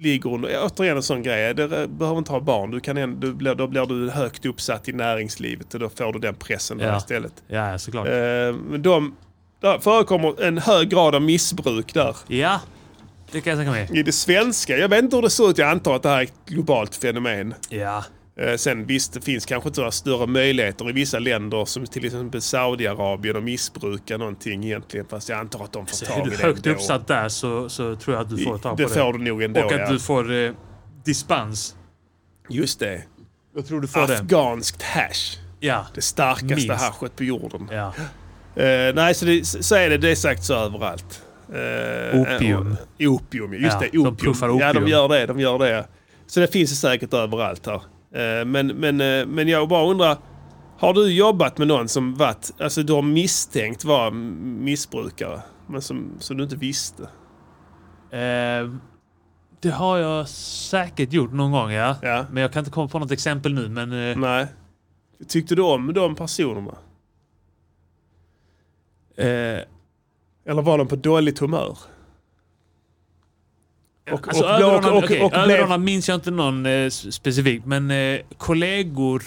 ligger under, återigen en sån grej, du eh, behöver inte ha barn, du kan du blir, då blir du högt uppsatt i näringslivet och då får du den pressen Ja. istället. Ja, såklart. Eh, de, där förekommer en hög grad av missbruk där. Ja, det kan jag tänka mig. I det svenska, jag vet inte hur det ser ut, jag antar att det här är ett globalt fenomen. Ja. Eh, sen visst, det finns kanske inte några större möjligheter i vissa länder som till exempel Saudiarabien att missbruka någonting egentligen. Fast jag antar att de får Så tag är i du det högt ändå. uppsatt där så, så tror jag att du får tag på det det. får du nog ändå, Och att ja. du får eh, dispens. Just det. Jag tror du får det. Afghanskt hash. Ja. Det starkaste Minst. haschet på jorden. ja. Eh, nej, så, det, så är det. Det är sagt så överallt. Eh, Opium. eh, opium, just Ja, det. de Opium. puffar Ja, de opium. gör det. De gör det. Så det finns det säkert överallt här. Eh, men, men, eh, men jag bara undrar. Har du jobbat med någon som varit, alltså du har misstänkt vara missbrukare, men som, som du inte visste? Eh, det har jag säkert gjort någon gång, ja. Ja. Men jag kan inte komma på något exempel nu. Men eh, Nej. Tyckte du om de personerna? eh, Eller var de på dåligt humör? Och, alltså, och, överordnad, och, okej, och överordnad minns jag inte någon eh, specifikt, men eh, kollegor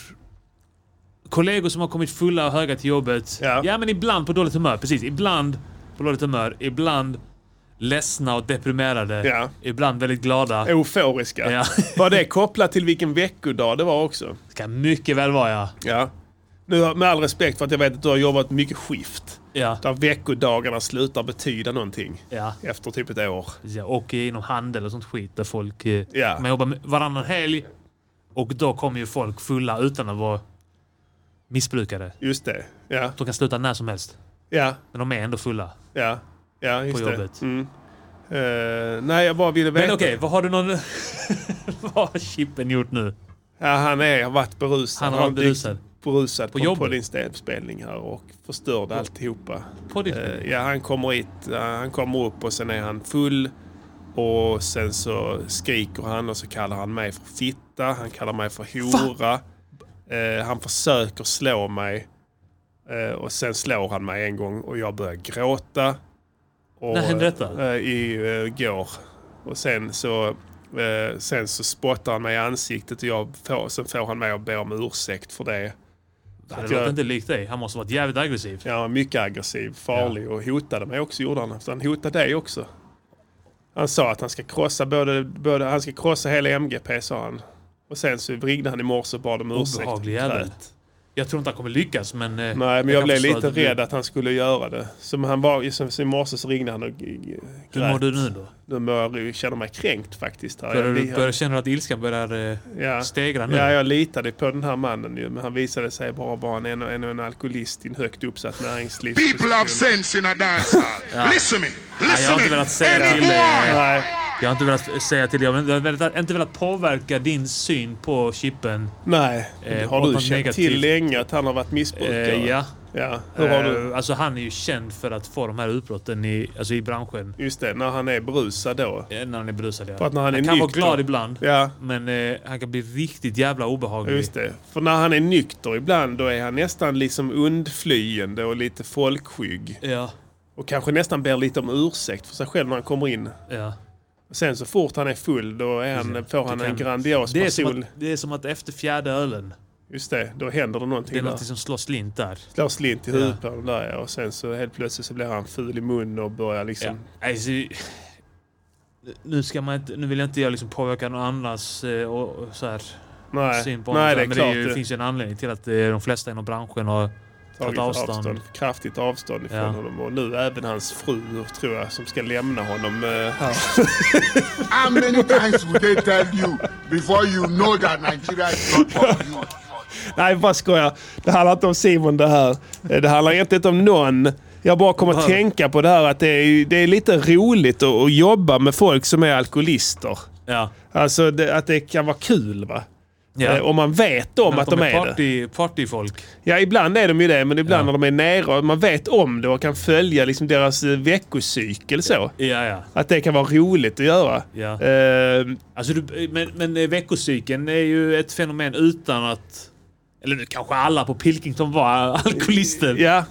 Kollegor som har kommit fulla och höga till jobbet. Ja. men ibland på dåligt humör. Precis. Ibland på dåligt humör. Ibland ledsna och deprimerade. Ja. Ibland väldigt glada. Euforiska. Ja. Var det kopplat till vilken veckodag det var också? Det kan mycket väl vara ja. Ja. Nu, med all respekt för att jag vet att du har jobbat mycket skift. Ja. Där veckodagarna slutar betyda någonting. ja. Efter typ ett år. Ja, och inom handel och sånt skit där folk... eh, Ja. Man jobbar varannan helg och då kommer ju folk fulla utan att vara missbrukare. Just det. Ja. De kan sluta när som helst. Ja. Men de är ändå fulla. Ja. Ja, just På det. jobbet. Mm. Eh, nej, jag bara ville veta. Men okej, vad har du någon... vad har Chippen gjort nu? Ja, han är, har varit berusad. Han har varit berusad. Berusad på, På på din spelning här och förstörde alltihopa. På ditt Eh, ja, han kommer hit, han kommer upp och sen är han full. Och sen så skriker han och så kallar han mig för fitta. Han kallar mig för hora. Eh, han försöker slå mig. Eh, och sen slår han mig en gång och jag börjar gråta. Och, När hände detta? Eh, I eh. Och sen så, eh, sen så spottar han mig i ansiktet och jag får, sen får han mig att be om ursäkt för det. Det låter inte likt dig. Han måste varit jävligt aggressiv. Ja, mycket aggressiv, farlig och hotade mig också gjorde han. Så han hotade dig också. Han sa att han ska krossa både, både han ska krossa hela MGP sa han. Och sen så ringde han i morse och bad om ursäkt. Obehaglig jävel. Grät. Jag tror inte han kommer lyckas men... eh, Nej, men jag, kan blev lite att du- rädd att han skulle göra det. Så han var, i morse så ringde han och g- g- Hur grät. mår du nu då? Nu mår jag, känner mig kränkt faktiskt. Här. Börjar Jag, du börjar känna att ilskan börjar eh, ja. stegra nu? Ja, jag litade på den här mannen ju, men han visade sig bara vara en, en, en, en alkoholist i en högt uppsatt näringslivsposition. People have sense in a dance hall. Listen me. Nej, jag Listen har inte velat säga Any till dig. Jag har inte velat säga till dig. Jag har inte velat, påverka din syn på chippen. nej. Eh, har du känt negativt. till länge att han har varit missbrukare? Eh, ja. Ja, hur har du? Eh, Alltså han är ju känd för att få de här utbrotten i, alltså i branschen. Just det, när han är berusad då. Eh, När han är berusad ja. För att när han är kan vara nykter- glad ibland. Ja, Men eh, han kan bli riktigt jävla obehaglig. just det. För när han är nykter ibland då är han nästan liksom undflyende och lite folkskygg. Ja. Och kanske nästan ber lite om ursäkt för sig själv när han kommer in. ja. Sen så fort han är full då är han, får han Det en kan- grandios Det, person. att, det är som att efter fjärde ölen, Just det, då händer det någonting det är något som slår slint där. Slår slint i huvudet på honom där ja. Och sen så helt plötsligt så blir han ful i munnen och börjar Ja. liksom... Alltså, nu, ska man inte, nu vill jag inte jag liksom påverka någon annans eh, och, och så här, Nej, syn på nej det men klart. det, är ju, det det finns ju en anledning till att eh, de flesta inom branschen har tagit avstånd. avstånd. Kraftigt avstånd ifrån Ja. honom. Och nu även hans fru tror jag som ska lämna honom. eh, här. How many times will they tell you before you know that Nigeria is not for you? Nej, vad skojar. Det handlar inte om Simon det här. Eh, Det handlar egentligen inte om någon. Jag bara kommer att tänka på det här att det är, det är lite roligt att, att jobba med folk som är alkoholister. Ja. Alltså det, att det kan vara kul va? Ja. Eh, Om man vet om Men att de är det. party, Partyfolk. Ja, ibland är de ju det, men ibland Ja. när de är och man vet om det och kan följa liksom deras eh, veckocykel så. Ja, ja. Att det kan vara roligt att göra. ja. Eh, Alltså, du, men, men eh, veckocykeln är ju ett fenomen utan att... Eller nu kanske alla på Pilkington var alkoholister. ja.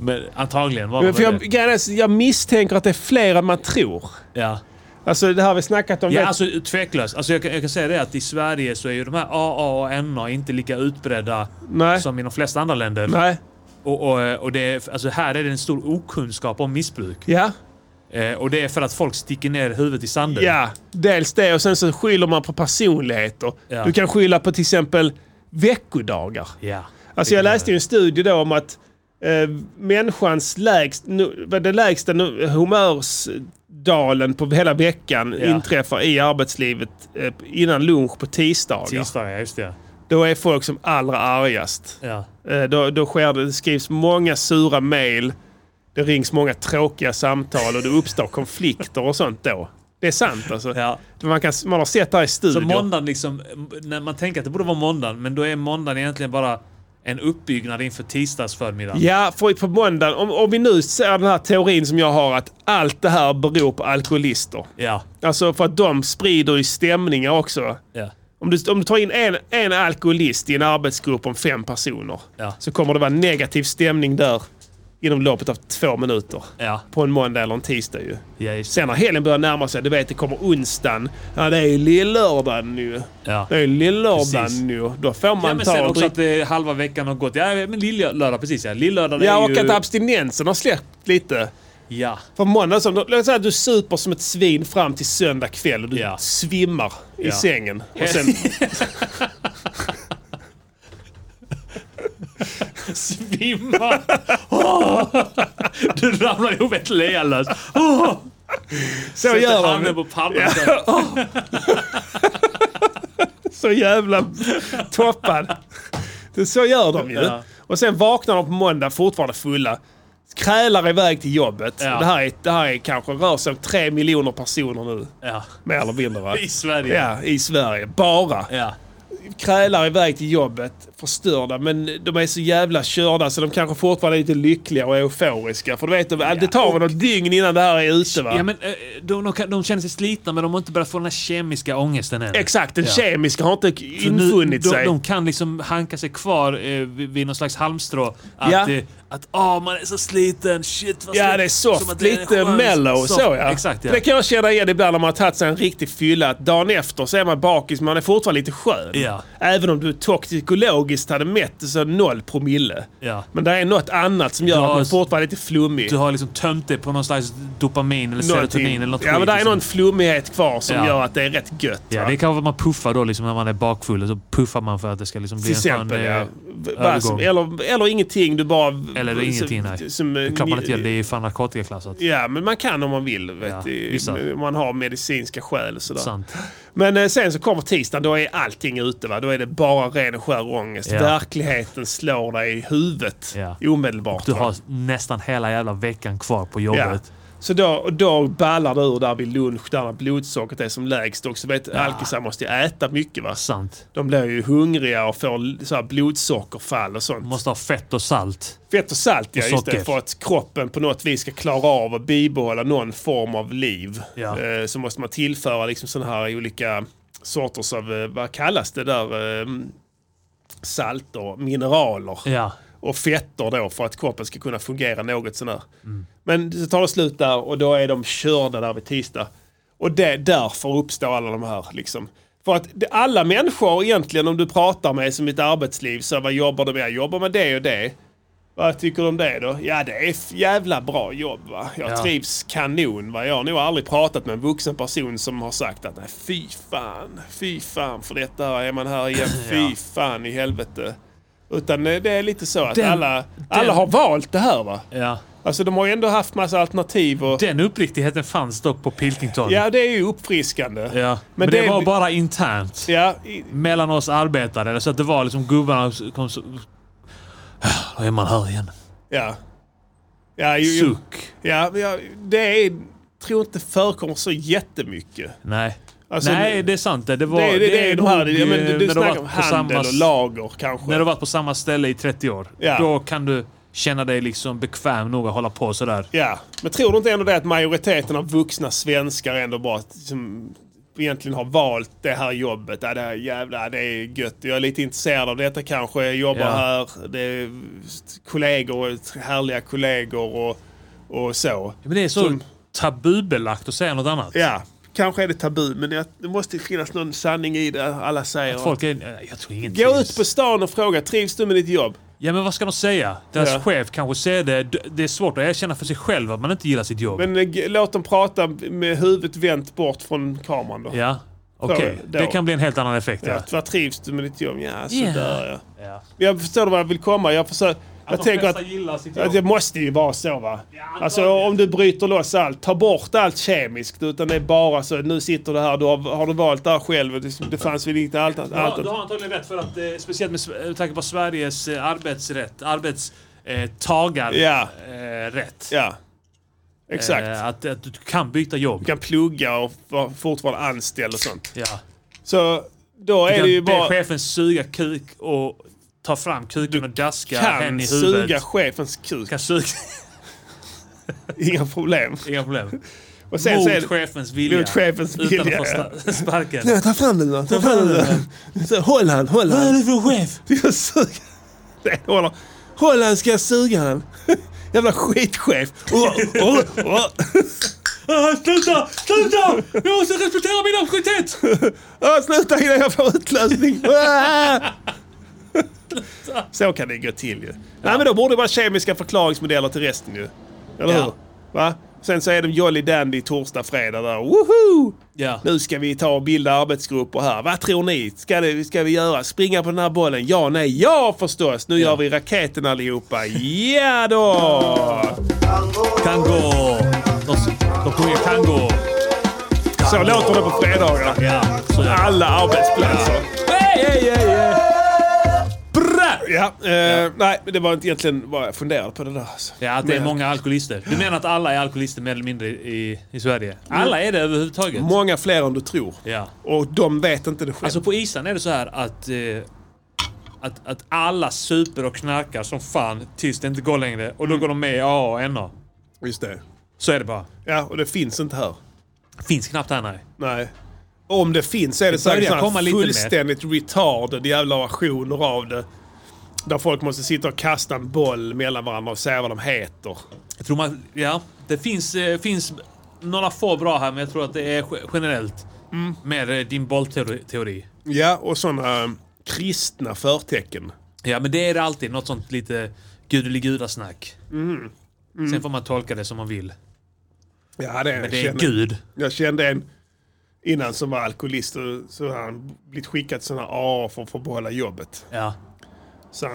Men antagligen var Men de för jag, det. är, jag misstänker att det är fler än man tror. Ja. Alltså det här har vi snackat om. Ja, vet- alltså tveklöst. Alltså, jag, kan, jag kan säga det att i Sverige så är ju de här AA och NA inte lika utbredda Nej. som i de flesta andra länder. Nej. Och, och, och det är, alltså här är det en stor okunskap om missbruk. Ja. Eh, och det är för att folk sticker ner huvudet i sanden. Ja, dels det och sen så skyller man på personligheter. Ja. Du kan skylla på till exempel veckodagar. ja. Alltså jag läste ju en studie då om att eh, människans lägst, nu, vad det lägsta humörsdalen på hela veckan Ja. inträffar i arbetslivet eh, innan lunch på tisdagar. Tisdagar, just det. Då är folk som allra argast. Ja. Eh, då, då sker det, det skrivs många sura mejl. Det rings många tråkiga samtal och det uppstår konflikter och sånt då. Det är sant alltså. Ja. Man, kan, man har sett det här i Så studier. måndagen liksom, när man tänker att det borde vara måndagen, men då är måndagen egentligen bara en uppbyggnad inför tisdagsförmiddagen. Ja, för på måndagen, om, om vi nu ser den här teorin som jag har att allt det här beror på alkoholister. Ja. Alltså för att de sprider ju stämningar också. Ja. Om du, om du tar in en, en alkoholist i en arbetsgrupp om fem personer Ja. så kommer det vara negativ stämning där inom loppet av två minuter. Ja. På en måndag eller en tisdag ju. Ja. Sen när helgen börjar närma sig, du vet det kommer onsdagen. Ja det är ju lillördagen nu. Ja. Det är ju lillördagen nu. Då får man Ja, men ta sen och också dricka. att eh, halva veckan har gått. Ja, men lillördag precis ja. Lillördag Ja, är och ju... att abstinensen har släppt lite. Ja. För måndag, så, låt säga att du super som ett svin fram till söndag kväll och du Ja. svimmar i sängen. Och sen, Svimmar! Du ramlar ihop ett lealös. Oh! så Sätter gör handen de. på pannan. så. Så jävla toppad. Så gör de ju. Ja. Och sen vaknar de på måndag fortfarande fulla. Krälar iväg till jobbet. Ja. Det, här är, det här är kanske rör sig om tre miljoner personer nu. Ja. Mer eller mindre va? I Sverige. Ja, i Sverige. Bara. Ja. Krälar iväg till jobbet, förstörda. Men de är så jävla körda så de kanske fortfarande är lite lyckliga och euforiska. För du vet, det tar väl något dygn innan det här är ute va? Ja, men, eh, de, de, de känner sig slitna men de har inte börjat få den här kemiska ångesten än. Exakt, den Ja. kemiska har inte Så nu- infunnit de, sig. De kan liksom hanka sig kvar eh, vid, någon slags halmstrå. Att, Ja. eh, att åh, man är så sliten, shit vad Ja, det är soft. Lite mellow soft. så ja. Exakt ja. Det kan jag känna igen ibland när man har tagit sig en riktig fylla. Dagen efter så är man bakis, men man är fortfarande lite skön. Ja. Även om du toxikologiskt hade mätt så noll promille. Ja. Men det är något annat som gör Du att har- man fortfarande är lite flummig. Du har liksom tömt det på någon slags dopamin eller serotonin eller något Ja, men det är liksom. någon flummighet kvar som Ja. gör att det är rätt gött. Ja, va? det kan vara att man puffar då liksom när man är bakfull. Så puffar man för att det ska liksom bli Till en skön exempel, eh, ja. Som- övergång. Eller, eller ingenting, du bara... Eller som- ingenting, nej. Som, Det är klart man inte gör det. Är ju fan narkotikaklassat. Ja, men man kan om man vill. Vet Ja, du, man har medicinska skäl och sådär. Sant. Men eh, sen så kommer tisdagen, då är allting ute. Va? Då är det bara ren och skär ångest. Ja. Verkligheten slår dig i huvudet Ja. omedelbart. Du va? har nästan hela jävla veckan kvar på jobbet. Så då, och då ballar det ur där vid lunch, där blodsockret är som lägst. Och så vet alkisar måste ju äta mycket va. Sant. De blir ju hungriga och får så här blodsockerfall och sånt. Måste ha fett och salt. Fett och salt ja, Och just det. För att kroppen på något vis ska klara av att bibehålla någon form av liv. Ja. Eh, så måste man tillföra liksom sådana här olika sorters av, eh, vad kallas det där? Eh, salter, mineraler Ja. Och fetter då för att kroppen ska kunna fungera något sånär. Mm. Men så tar det slut där och då är de körda där vid tisdag. Och det, därför uppstår alla de här liksom. För att alla människor egentligen om du pratar med som i ett arbetsliv, så vad jobbar du med? Jag jobbar med det och det. Vad tycker du om det då? Ja det är jävla bra jobb va. Jag Ja. trivs kanon va. Jag har nog aldrig pratat med en vuxen person som har sagt att nej fy fan, fy fan för detta är man här igen. Fy fan i helvete. Utan det är lite så att Den- alla, alla har valt det här va. ja. Alltså de har ju ändå haft massa alternativ och... Den uppriktigheten fanns dock på Pilkington. Ja det är ju uppfriskande. Ja. Men, det, var bara internt. Ja, i- Mellan oss arbetare. Så att det var liksom gubbarna kom så... Då är man här igen. ja. Ja, ju, Suck. ja, men jag, det är, tror inte förekommer så jättemycket. Nej. Alltså, Nej, det är sant. Det, det, var, det, är- det, är de här, ja, men du, du snackar om handel samma- och lager kanske. När du varit på samma ställe i 30 år. Ja. Då kan du känna dig liksom bekväm nog att hålla på sådär. Ja, men tror du inte ändå det att majoriteten av vuxna svenskar ändå bara som egentligen har valt det här jobbet. Ja, det här jävla, det är gött. Jag är lite intresserad av detta kanske. Jag jobbar Ja. här. Det är kollegor, härliga kollegor och, och så. Men det är så Som- tabubelagt att säga något annat. Ja, kanske är det tabu men det, det måste finnas någon sanning i det alla säger. Folk är... Jag tror ingen Gå trivs. ut på stan och fråga, trivs du med ditt jobb? Ja men vad ska de säga? Deras Ja. chef kanske säger det. Det är svårt att erkänna för sig själv att man inte gillar sitt jobb. Men eh, låt dem prata med huvudet vänt bort från kameran då. Ja, okej. Då. Det kan bli en helt annan effekt. Ja. Ja, vad trivs du med ditt jobb? Ja, sådär ja. Ja. Jag förstår vad jag vill komma. Jag, försöker, jag tänker att, att det måste ju vara så va. Alltså om du bryter loss allt, ta bort allt kemiskt. Utan det är bara så, nu sitter du här, du har, har du valt det här själv? Det, det fanns väl inte allt, allt, Du har, du har antagligen rätt för att, eh, speciellt med, med tanke på Sveriges eh, arbetsrätt, arbetstagarrätt. Eh, Ja. eh, rätt. Ja, exakt. Eh, att, att du kan byta jobb. Du kan plugga och vara fortfarande anställd och sånt. Ja. Så då Du är det ju be bara... chefen suga kuk och ta fram kuken och daska Kan hen i huvudet. suga chefens kuk. Kan suga. Inga problem. Inga problem. Och sen Mot är det... chefens vilja. Mot chefens Utan vilja, att få sparken. Nej, ta fram den då. Ta fram den då. Håll han, håll han. du för chef? Jag suger. Nej, håller. Håll han, ska jag suga han. Jävla skitchef. Oh, oh, oh. Ah, sluta! Sluta! Jag måste respektera min auktoritet! Ah, sluta innan jag får utlösning. Ah! Så kan det gå till ju. Nej men då borde det vara kemiska förklaringsmodeller till resten ju. Eller Ja. hur? Va? Sen så är de Jolly Dandy torsdag, fredag där. Woho! Ja. Nu ska vi ta och bilda arbetsgrupper här. Vad tror ni? Ska, det, ska vi göra? Springa på den här bollen? Ja, nej, ja förstås! Nu gör vi raketen allihopa. Ja då! Tango! De, sjunger tango. Så låter det på fredagar. Ja. Alla arbetsplatser. Hej, hej, hej, hej! Ja, eh, nej, men det var inte egentligen vad jag funderade på det där. Alltså. Ja, att det är många alkoholister. Du menar att alla är alkoholister mer eller mindre i, i Sverige? Alla är det överhuvudtaget? Många fler än du tror. Ja. Och de vet inte det själv. Alltså på Island är det så här att, eh, att, att alla super och knarkar som fan tills det inte går längre. Och då går de med i AA och NA. Just det. Så är det bara. Ja, och det finns inte här. Finns knappt här nej. Nej. Om det finns så är det Det säkert lite mer. fullständigt retarded jävla versioner av det. Där folk måste sitta och kasta en boll mellan varandra och säga vad de heter. Jag tror man, ja, det finns, eh, finns några få bra här men jag tror att det är ge- generellt. Med eh, din bollteori. teori. Ja, och sådana um, kristna förtecken. Ja men det är det alltid. Något sånt lite gudeligudasnack. Sen får man tolka det som man vill. Ja, det, Men det är känner- Gud. Jag kände en innan som var alkoholist och så har han blivit skickad sådana AA för att få behålla jobbet. Ja.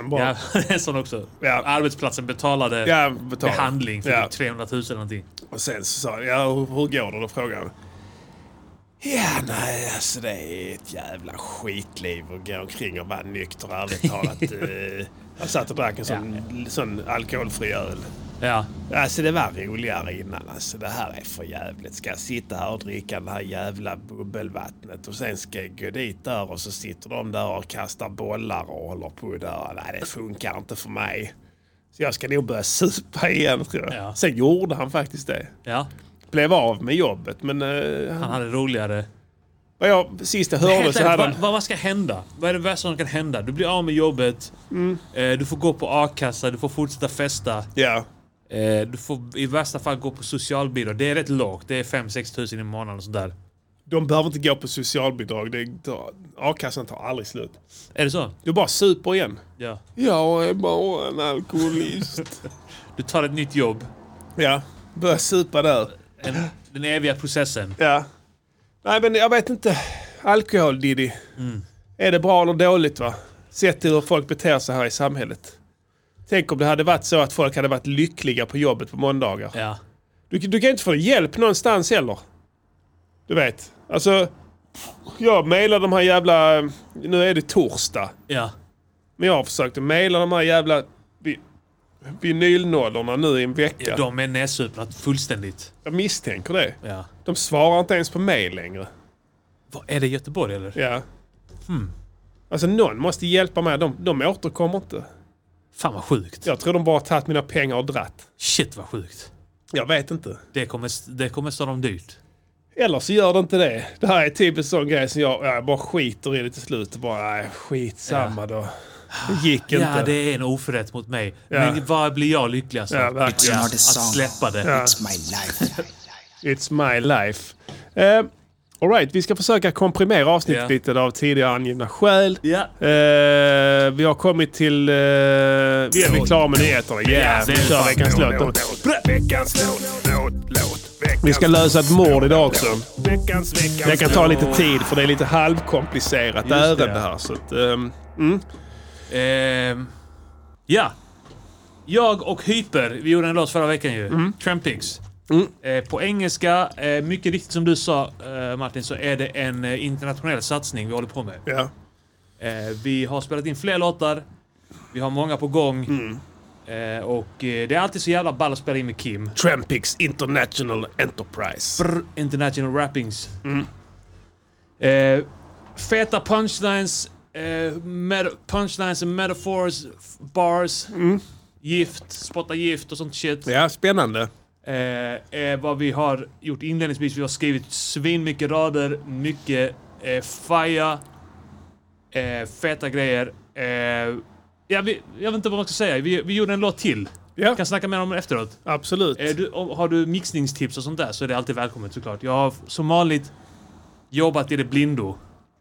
Bara... Ja, en sån också. Ja. Arbetsplatsen betalade Ja, betala. behandling för Ja. typ 300 000 eller någonting. Och sen så sa ja hur, hur går det? Då frågade han. Ja, nej, alltså det är ett jävla skitliv att gå omkring och vara nykter, ärligt talat. Eh, Jag satt och drack en sån, sån alkoholfri öl. Ja. Alltså det var roligare innan. Alltså det här är för jävligt. Ska jag sitta här och dricka det här jävla bubbelvattnet och sen ska jag gå dit där och så sitter de där och kastar bollar och håller på där. Nej, det funkar inte för mig. Så jag ska nog börja supa igen tror jag. Ja. Sen gjorde han faktiskt det. Ja. Blev av med jobbet men eh, Han hade roligare. vad jag sist jag hörde Helt så hade vad, han... vad, vad ska hända? Vad är det värsta som kan hända? Du blir av med jobbet. Mm. Eh, du får gå på a-kassa, du får fortsätta festa. Ja. Eh, du får i värsta fall gå på socialbidrag. Det är rätt lågt. Det är 5-6 tusen i månaden och sådär. De behöver inte gå på socialbidrag. Det- A-kassan tar aldrig slut. Är det så? Du bara super igen. Ja. Jag är bara en alkoholist. Du tar ett nytt jobb. ja, börja supa där. En, den eviga processen. Ja. Nej men jag vet inte. Alkohol Diddy. Är det bra eller dåligt va? Sett till hur folk beter sig här i samhället. Tänk om det hade varit så att folk hade varit lyckliga på jobbet på måndagar. Ja. Du, du kan inte få hjälp någonstans heller. Du vet. Alltså. Jag mejlar de här jävla... Nu är det torsdag. Ja. Men jag har försökt att mejla de här jävla vi- vinylnollorna nu i en vecka. De är nedsupna fullständigt. Jag misstänker det. Ja. De svarar inte ens på mejl längre. Vad, är det Göteborg eller? Ja. Alltså någon måste hjälpa mig. De, de återkommer inte. Fan vad sjukt. Jag tror de bara tagit mina pengar och dratt. Shit vad sjukt. Jag vet inte. Det kommer, det kommer stå dem dyrt. Eller så gör det inte det. Det här är typ en sån grej som jag, jag bara skiter i det till slut. Bara, nej, skitsamma då. Det gick inte. Ja, det är en oförrätt mot mig. Ja. Men vad blir jag lyckligast av? Ja, att släppa det. It's my life. It's my life. Uh, Alright, vi ska försöka komprimera avsnittet Ja. lite av tidigare angivna skäl. Ja. Eh, vi har kommit till... Uh, vi är klara med nyheterna. Yeah, vi kör veckans Låt. Veckans Vi ska lösa ett mord idag också. Veckans, veckans Det kan ta lite tid för det är lite halvkomplicerat ärende här. Så att, ehm, Ehm, ja. Jag och Hyper, vi gjorde en låt förra veckan ju. Mm. Trampix. Eh, på engelska, eh, mycket riktigt som du sa eh, Martin, så är det en internationell satsning vi håller på med. ja. Vi har spelat in fler låtar. Vi har många på gång. Mm. Eh, och eh, det är alltid så jävla ball att spela in med Kim. Trampix International Enterprise. Brr, international rappings. Mm. Eh, feta punchlines, punchlines and metaphors, bars, gift, spotta gift och sånt shit. Ja, spännande. Eh, är vad vi har gjort inledningsvis. Vi har skrivit svin mycket rader, mycket eh, faja, eh, feta grejer. Eh, ja, vi, jag vet inte vad man ska säga. Vi, vi gjorde en låt till. Ja, kan snacka mer om det efteråt. absolut. Eh, du, har du mixningstips och sånt där så är det alltid välkommet såklart. Jag har som vanligt jobbat i det blindo.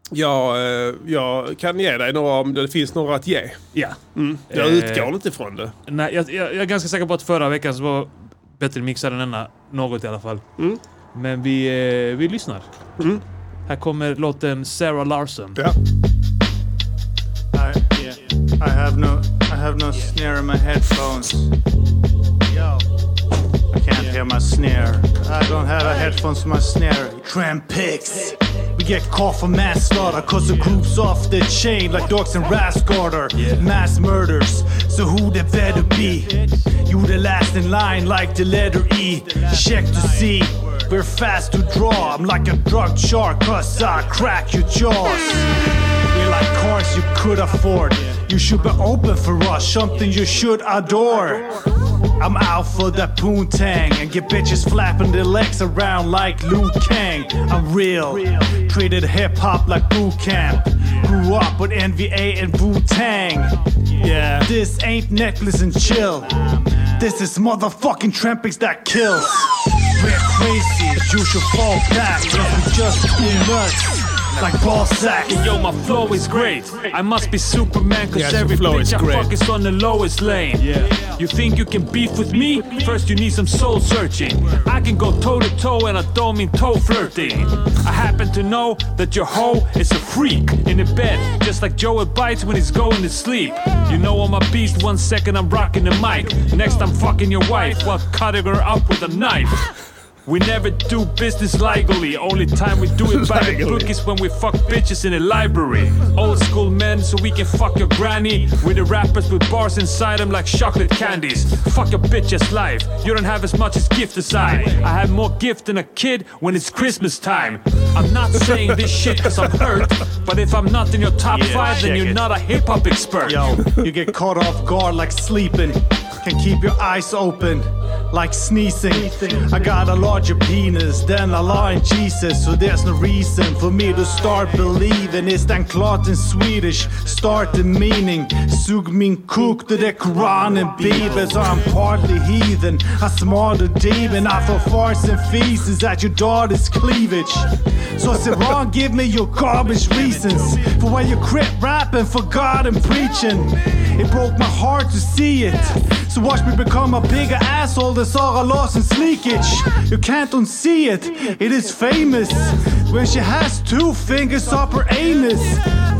Jag, eh, jag kan ge dig några om det finns några att ge. Ja. Jag Eh, utgår inte ifrån det. Nej, jag, jag, jag är ganska säker på att förra veckan så var bättre mixad än denna. Något i alla fall. Men vi, eh, vi lyssnar. Här kommer låten Sarah Larson. Ja. I, yeah, I have no, I have no snare in my headphones. Yo, I can't hear my snare. I don't have a headphones in my snare. Tramp picks. We get caught for manslaughter cause the group's off the chain like dogs and Rasgarder. Mass murders, so who they better be? You the last in line like the letter E. Check to see. We're fast to draw. I'm like a drug shark cause I crack your jaws. We like cars you could afford. You should be open for us, something you should adore. I'm out for that poontang and get bitches flapping their legs around like Liu Kang. I'm real, treated hip hop like boot camp. Grew up with NVA and Wu Tang. Yeah, this ain't necklace and chill. This is motherfucking trampings that kills. We're crazy, you should fall back. We just too nuts. Like ball sack. Yo, my flow is great. I must be Superman cause Yes, your every flow bitch is I great. fuck is on the lowest lane. Yeah. You think you can beef with me? First you need some soul searching. I can go toe to toe and I don't mean toe flirting. I happen to know that your hoe is a freak in the bed, just like Joe bites when he's going to sleep. You know I'm a beast. One second I'm rocking the mic, next I'm fucking your wife while cutting her up with a knife. We never do business legally. Only time we do it by the book is when we fuck bitches in a library. Old school men, so we can fuck your granny. With the rappers with bars inside them like chocolate candies. Fuck your bitch's life. You don't have as much as gift as I. I have more gift than a kid when it's Christmas time. I'm not saying this shit cause I'm hurt. But if I'm not in your top five, then you're it. not a hip hop expert. Yo, you get caught off guard like sleeping. Can keep your eyes open like sneezing. I got a larger penis than Allah and Jesus, so there's no reason for me to start believing. It's den klart in Swedish, start the meaning. Sug min kuk to the Quran and Bibeln, so I'm partly heathen. I a demon, I for farts and feces at your daughter's cleavage. So sit wrong, give me your garbage reasons for why you quit rapping for God and preaching. It broke my heart to see it. So watch me become a bigger asshole than Sarah Lawson's leakage. You can't unsee it, it is famous. When she has two fingers up her anus.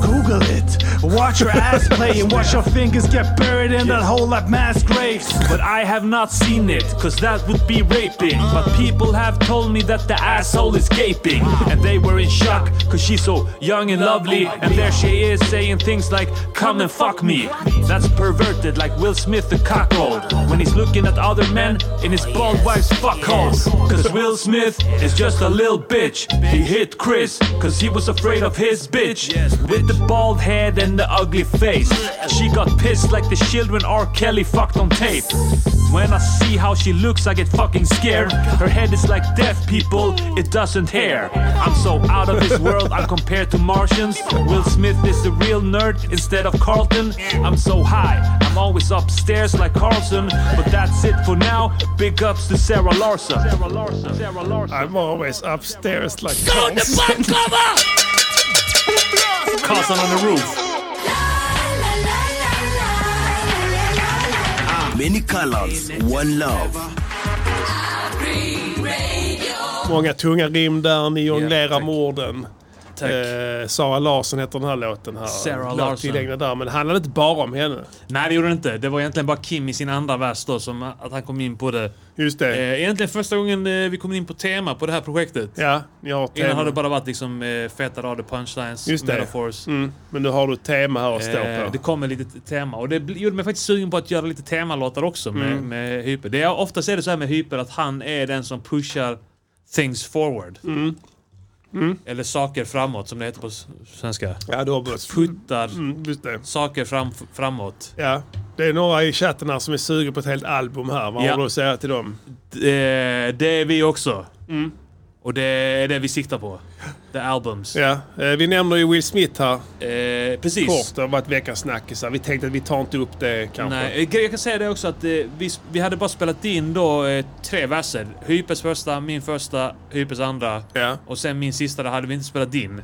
Google it, watch her ass play and watch her fingers get buried in that hole like mass graves. But I have not seen it, cause that would be raping. But people have told me that the asshole is gaping. And they were in shock, cause she's so young and lovely. And there she is saying things like, come and fuck me. That's perverted, like Will Smith the cockroach. When he's looking at other men in his bald wife's fuckholes. Cause Will Smith is just a little bitch. He hit Chris, cause he was afraid of his bitch. With the bald head and the ugly face. She got pissed like the children R. Kelly fucked on tape. When I see how she looks, I get fucking scared. Her head is like deaf people, it doesn't hair. I'm so out of this world, I'm compared to Martians. Will Smith is the real nerd instead of Carlton. I'm so high, I'm always upstairs like Carlson. But that's it for now. Big ups to Sarah Larson. Sarah Larson. Sarah Larson. I'm always upstairs like Go the butt cover! Carlson on the roof. Many colors, one love. Många tunga rim där ni jonglerar med orden. Tack. Eh, Sara Larsson heter den här låten. Här. Sarah Larsson. där, men det handlade inte bara om henne. Nej, det gjorde det inte. Det var egentligen bara Kim i sin andra vers då, som att han kom in på det. Just det. Eh, egentligen första gången eh, vi kom in på tema på det här projektet. ja, ni har Innan har tema. det bara varit liksom eh, feta rader, punchlines, Just det. metaphors. Mm, men nu har du ett tema här att stå Eh, på. det kommer lite tema och det gjorde mig faktiskt sugen på att göra lite temalåtar också med, Mm. med Hyper. Det är, oftast är det så här med Hyper att han är den som pushar things forward. Mm. Eller saker framåt som det heter på svenska. Ja, börjat. Puttar Mm, just det. saker fram, framåt. Ja. Det är några i chatten här som är sugna på ett helt album här. Vad Ja. har du att säga till dem? Det, det är vi också. Och det är det vi siktar på. The albums. Ja, eh, vi nämner ju Will Smith här Eh, precis. kort. Det har varit veckans snackisar. Vi tänkte att vi tar inte upp det kanske. Nej, eh, jag kan säga det också att eh, vi, vi hade bara spelat in då tre verser. Hypes första, min första, Hypes andra. Ja, Och sen min sista, där hade vi inte spelat in.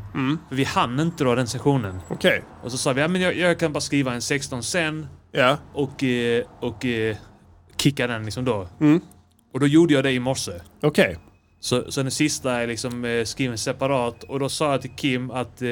För vi hann inte då den sessionen. okej. Och så sa vi, ja men jag, jag kan bara skriva en 16 sen Ja, och, och eh, kicka den liksom då. Mm. Och då gjorde jag det i morse. okej. Så, så den sista är liksom eh, skriven separat. Och då sa jag till Kim att eh,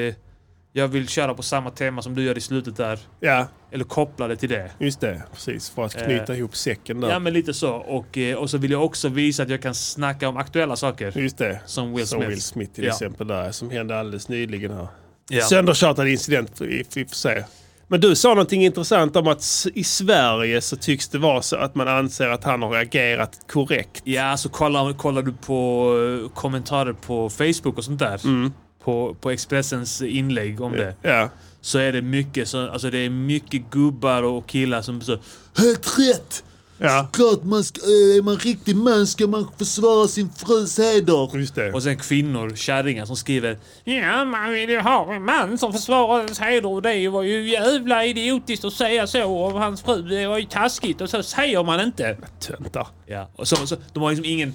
jag vill köra på samma tema som du gör i slutet där. Ja, Eller koppla det till det. just det. Precis. För att knyta ihop säcken där. Ja men lite så. Och, eh, och så vill jag också visa att jag kan snacka om aktuella saker. Just det. Som Will Som Smith. Will Smith till Ja. exempel där, som hände alldeles nyligen här. Ja. Söndertjatad incident i vi får se. Men du sa någonting intressant om att i Sverige så tycks det vara så att man anser att han har agerat korrekt. Ja, så kollar, kollar du på eh, kommentarer på Facebook och sånt där. Mm. På, på Expressens inlägg om det. Ja. Så är det mycket, så, alltså det är mycket gubbar och killar som så Helt rätt! Ja, Klart man ska, eh, är man riktig man ska man försvara sin frus heder. just det. Och sen kvinnor, kärringar som skriver Ja, man vill ju ha en man som försvarar ens heder och det var ju jävla idiotiskt att säga så om hans fru. Det var ju taskigt och så säger man inte. Töntar. Ja, och så, så, de har liksom ingen...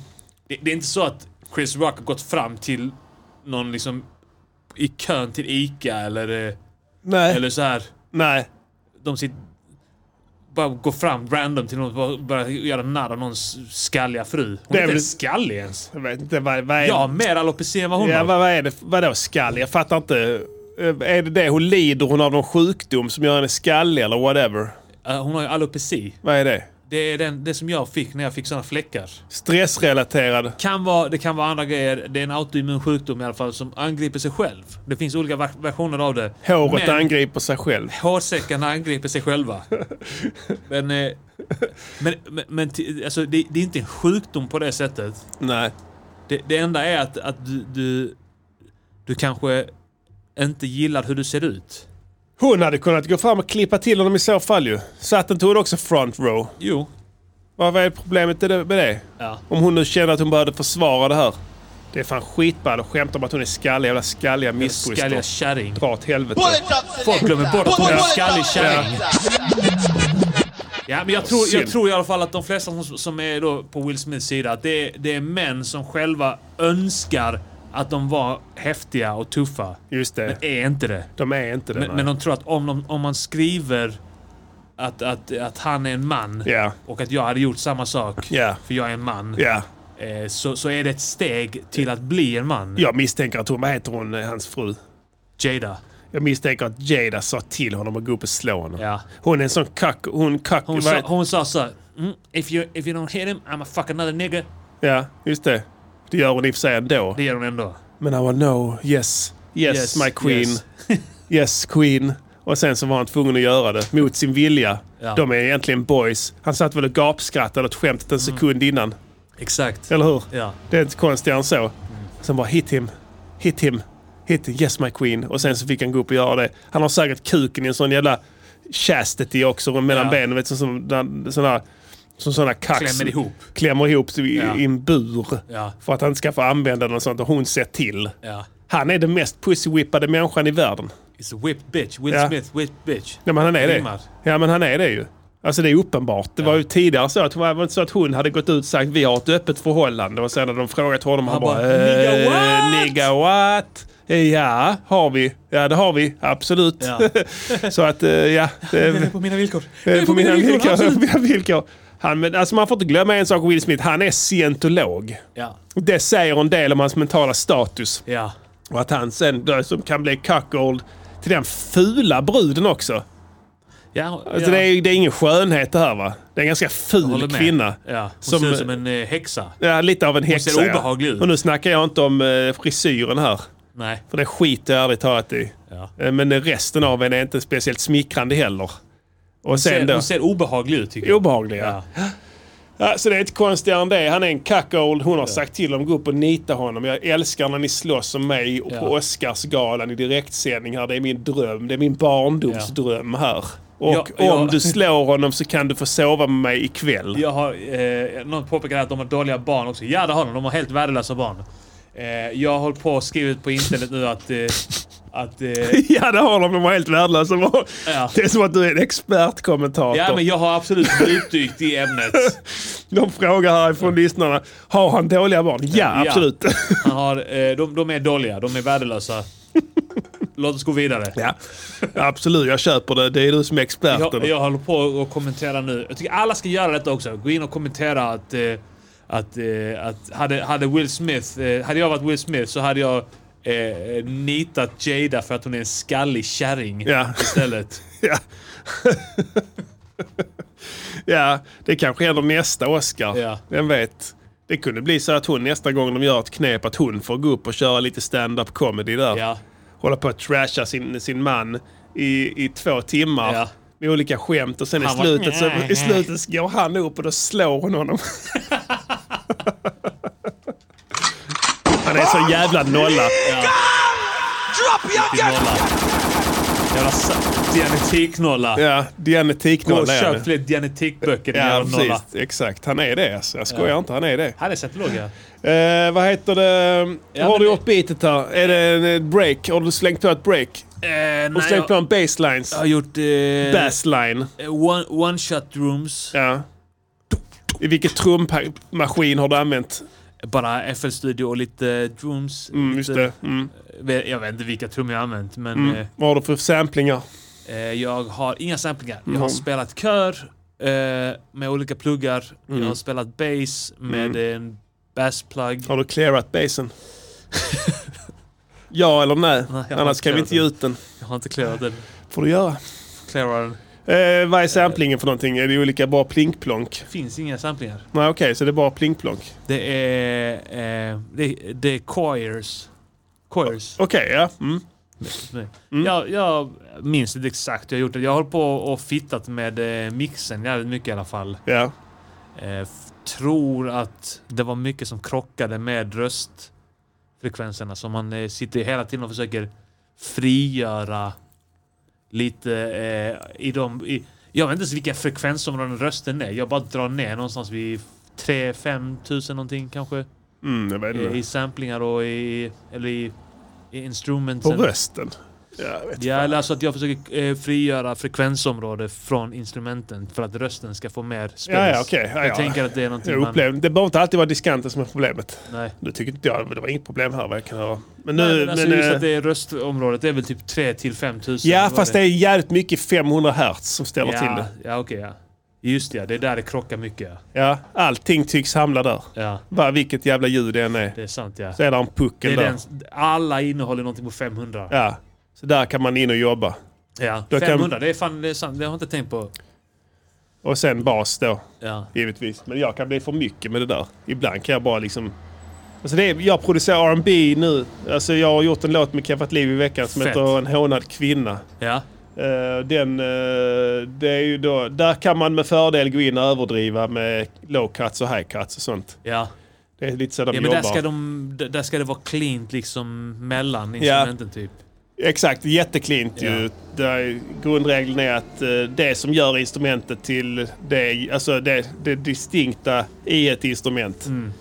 Det, det är inte så att Chris Rock har gått fram till någon liksom i kön till ICA eller, eh, Nej, eller så här. nej. De sitter... Bara går fram random till någon och börjar göra narr av någons skalliga fru. Hon Det är är inte väl- skallig ens. Jag vet inte, vad, vad är Jag har mer alopecia än vad hon Ja, har. vad, vad är det? Vadå skall? Jag fattar inte. Eh, Är det det hon lider hon av någon sjukdom som gör henne skallig eller whatever? Eh, Hon har ju alopeci. Vad är det? Det är den, det som jag fick när jag fick såna fläckar. Stressrelaterad? Kan vara, det kan vara andra grejer. Det är en autoimmun sjukdom i alla fall som angriper sig själv. Det finns olika ver- versioner av det. Håret Men- angriper sig själv. Hårsäckarna angriper sig själva. men, eh, men, men, men ti- alltså, det, det är inte en sjukdom på det sättet. Nej. Det, det enda är att, att du, du, du kanske inte gillar hur du ser ut. Hon hade kunnat gå fram och klippa till honom i så fall ju. Satten tog också front row. Jo. Vad är problemet med det-? Ja. Om hon nu känner att hon behövde försvara det här. Det är fan skitball att skämta om att hon är skallig. Jävla skalliga Skalliga missbruksdropp. kärring. Dra åt helvete. Folk glömmer bort att hon är en skallig kärring. Ja, men jag tror, jag tror i alla fall att de flesta som, som är då på Will Smiths sida, att det det är män som själva önskar att de var häftiga och tuffa. Just det. Men är inte det. De är inte det. Men, men de tror att om, de, om man skriver att, att, att han är en man Ja. och att jag hade gjort samma sak, Ja. för jag är en man, Ja. eh, så, så är det ett steg till att bli en man. Jag misstänker att hon, vad heter hon, eh, hans fru? Jada. Jag misstänker att Jada sa till honom att gå upp och slå honom. Ja. Hon är en sån kack... Hon kack... Hon, sa, hon sa så här, mm, if, you, if you don't hit him, I'm a fuck another nigga. Ja, just det. Det gör hon i och för sig ändå. Det gör hon ändå. Men han var no, yes, yes, Yes, my queen. yes. Yes. queen. Och sen så var han tvungen att göra det mot sin vilja. Ja. De är egentligen boys. Han satt väl och gapskrattade åt skämtet en sekund innan. Exakt. Eller hur? Ja. Det är inte konstigare än så. Sen bara hit him, hit him, hit him, yes my queen. Och sen så fick han gå upp och göra det. Han har säkert kuken i en sån jävla chastity också mellan Ja. benen. Vet, du, som sådana, sådana, som sådana kax. Klämmer ihop. Klämmer ihop i, Ja. i en bur. Ja. För att han inte ska få använda den och sånt. Och hon ser till. Ja. Han är den mest pussywhippade människan i världen. It's a whipped bitch. Will Ja. Smith, whipped bitch. Ja men han är det. Ja men han är det ju. Alltså det är uppenbart. Det var ju tidigare så att, var inte så att hon hade gått ut och sagt vi har ett öppet förhållande och sen hade de frågat honom han, Han bara, bara, "Nigga, "Eh, what?" Nigga what? Ja, har vi. Ja det har vi. Absolut. Ja. så att eh, ja. Det på mina villkor. eh, på mina villkor. absolut. På mina villkor. Han, men, alltså man får inte glömma en sak Will Smith. Han är scientolog. Ja. Det säger en del om hans mentala status. Ja. Och att han sen då, som kan bli cuckold till den fula bruden också. Ja, Alltså det, är, det är ingen skönhet det här va? Det är en ganska ful kvinna. Ja. Hon Som- ser ut som en eh, häxa. Ja, lite av en häxa. ser ja. obehaglig ut. Och nu snackar jag inte om eh, frisyren här. Nej. För det skiter jag ärligt talat i. Ja. Eh, men resten av henne är inte speciellt smickrande heller. Och sen Ser, då... hon ser obehaglig ut tycker jag. Obehaglig ja. Ja, så det är inte konstigare än det. Han är en cuckold. Hon har sagt till dem gå upp och nita honom. Jag älskar när ni slåss om mig och på Ja. Oscarsgalan i direktsändning här. Det är min dröm. Det är min barndomsdröm här. Och Ja, ja. om du slår honom så kan du få sova med mig ikväll. Jag har, eh, någon påpekar att de har dåliga barn också. Ja, det har de. De har helt värdelösa barn. Eh, jag har hållit på och skrivit på internet nu att... Eh, att eh, Ja, det har de. De var helt värdelösa. Ja. Det är som att du är en expertkommentator. ja, men jag har absolut djupdykt i ämnet. De frågar härifrån lyssnarna. Har han dåliga barn? Ja, Ja. absolut. Han har, eh, de, de är dåliga. De är värdelösa. Låt oss gå vidare. Ja. Absolut, jag köper det. Det är du som är experten. Jag, jag håller på att kommentera nu. Jag tycker alla ska göra detta också. Gå in och kommentera att... Eh, att, eh, att hade, hade Will Smith... Eh, hade jag varit Will Smith så hade jag eh, nitat Jada för att hon är en skallig kärring Ja. istället. Ja. ja, det kanske händer nästa Oscar. Ja. Vem vet? Det kunde bli så att hon nästa gång de gör ett knep att hon får gå upp och köra lite stand-up comedy där. Ja. Hålla på att trasha sin, sin man i, i två timmar. Ja. Med olika skämt och sen i Han bara, slutet, så, "Nej, i slutet så går han upp och då slår hon honom. han är så jävla nolla. Nolla. Jävla dianetiknolla. Ja, Gå och genetiknolla är han. köp fler dianetikböcker Ja, nolla. precis. Exakt. Han är det alltså. Jag skojar inte, han är det. Han är scientolog ja. Eh, vad heter det? Ja, har du det- gjort beatet här? Är det en eh, break? Har du slängt på ett break? Eh, Och nej, slängt på en baselines? jag har gjort... Eh, Bassline. one, one shot rooms. Ja. I vilket trummaskin har du använt? Bara FL Studio och lite drums. Mm, lite. Mm. Vet- Jag vet inte vilka trummor jag har använt, men Mm. Vad har du för samplingar? eh, eh, jag har inga samplingar. Jag Mm. har spelat kör eh, med olika pluggar. Mm. Jag har spelat bass med en bassplug. Har du clearat basen? ja eller nej? Nej, Annars kan vi inte ge ut den. Jag har inte clearat den. får du göra. Clearar den. Eh, vad är samplingen för någonting? Är det olika bara plinkplonk? finns inga samplingar. Nej okej, så det är bara plinkplonk. Det är... Eh, det, det är choirs. Choirs. Okej, ja. Mm. Mm. Jag, jag minns inte exakt hur jag har gjort det. Jag har på och fittat med eh, mixen jävligt mycket i alla fall. Ja. Eh, f- tror att det var mycket som krockade med röstfrekvenserna. Så man eh, sitter hela tiden och försöker frigöra lite eh, i de... I, jag vet inte ens vilka frekvensområden rösten är. Jag bara drar ner någonstans vid 3-5 tusen någonting kanske. Mm, I. I samplingar och i... Eller i, i På instrumentsen. rösten? Ja, eller alltså att jag försöker eh, frigöra frekvensområde från instrumenten för att rösten ska få mer space. Ja, ja, okej. Ja, jag ja. tänker att det är någonting Jag man... det behöver inte alltid vara diskanten som är problemet. Nej. Nu tycker inte jag, men det var inget problem här vad jag kan höra. Men Nej, nu, men alltså men, just eh, att det är röstområdet, det är väl typ 3 till 5 tusen. ja, Vad fast det är jävligt mycket 500 hertz som ställer ja, till det. Ja, okej ja. Just det. Det är där det krockar mycket. Ja, allting tycks hamna där. ja Bara vilket jävla ljud det än är. det är sant ja. Så är där en Det puckel är där. den, alla innehåller någonting på 500. Ja. Ja. Så där kan man in och jobba. Då kan- 500, det är fan det är sant. Det har jag inte tänkt på. Och sen bas då, Ja. givetvis. Men jag kan bli för mycket med det där. Ibland kan jag bara liksom... Alltså det är, jag producerar R&B nu. Alltså jag har gjort en låt med Keffat Liv i veckan som Fett. heter En hånad kvinna. Ja. Eh, den, eh, det är ju då, där kan man med fördel gå in och överdriva med low cuts och high cuts och sånt. Ja. Det är lite så de Ja men jobbar. där ska, de, där ska det vara cleant liksom mellan instrumenten typ. Exakt, jätteklint Ja. ju. Där grundregeln är att eh, det som gör instrumentet till det, alltså det, det distinkta i ett instrument Mm.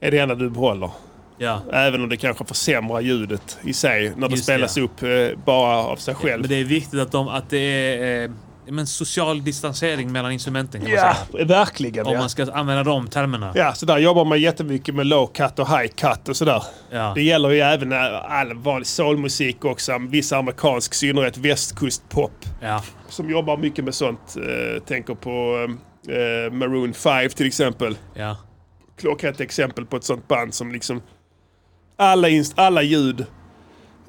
är det enda du behåller. Ja. Även om det kanske försämrar ljudet i sig när det Just spelas ja. upp eh, bara av sig själv. Men det är viktigt att, de, att det är eh, men social distansering mellan instrumenten kan man Ja, säga. verkligen. Om Ja. man ska använda de termerna. ja, så där jobbar man jättemycket med low cut och high cut och sådär. Ja. Det gäller ju även eh, all vanlig soulmusik också. Viss amerikansk, i synnerhet västkustpop. Ja. Som jobbar mycket med sånt. Eh, tänker på eh, Maroon 5 till exempel. Ja. Klockrent exempel på ett sånt band som liksom alla, alla ljud,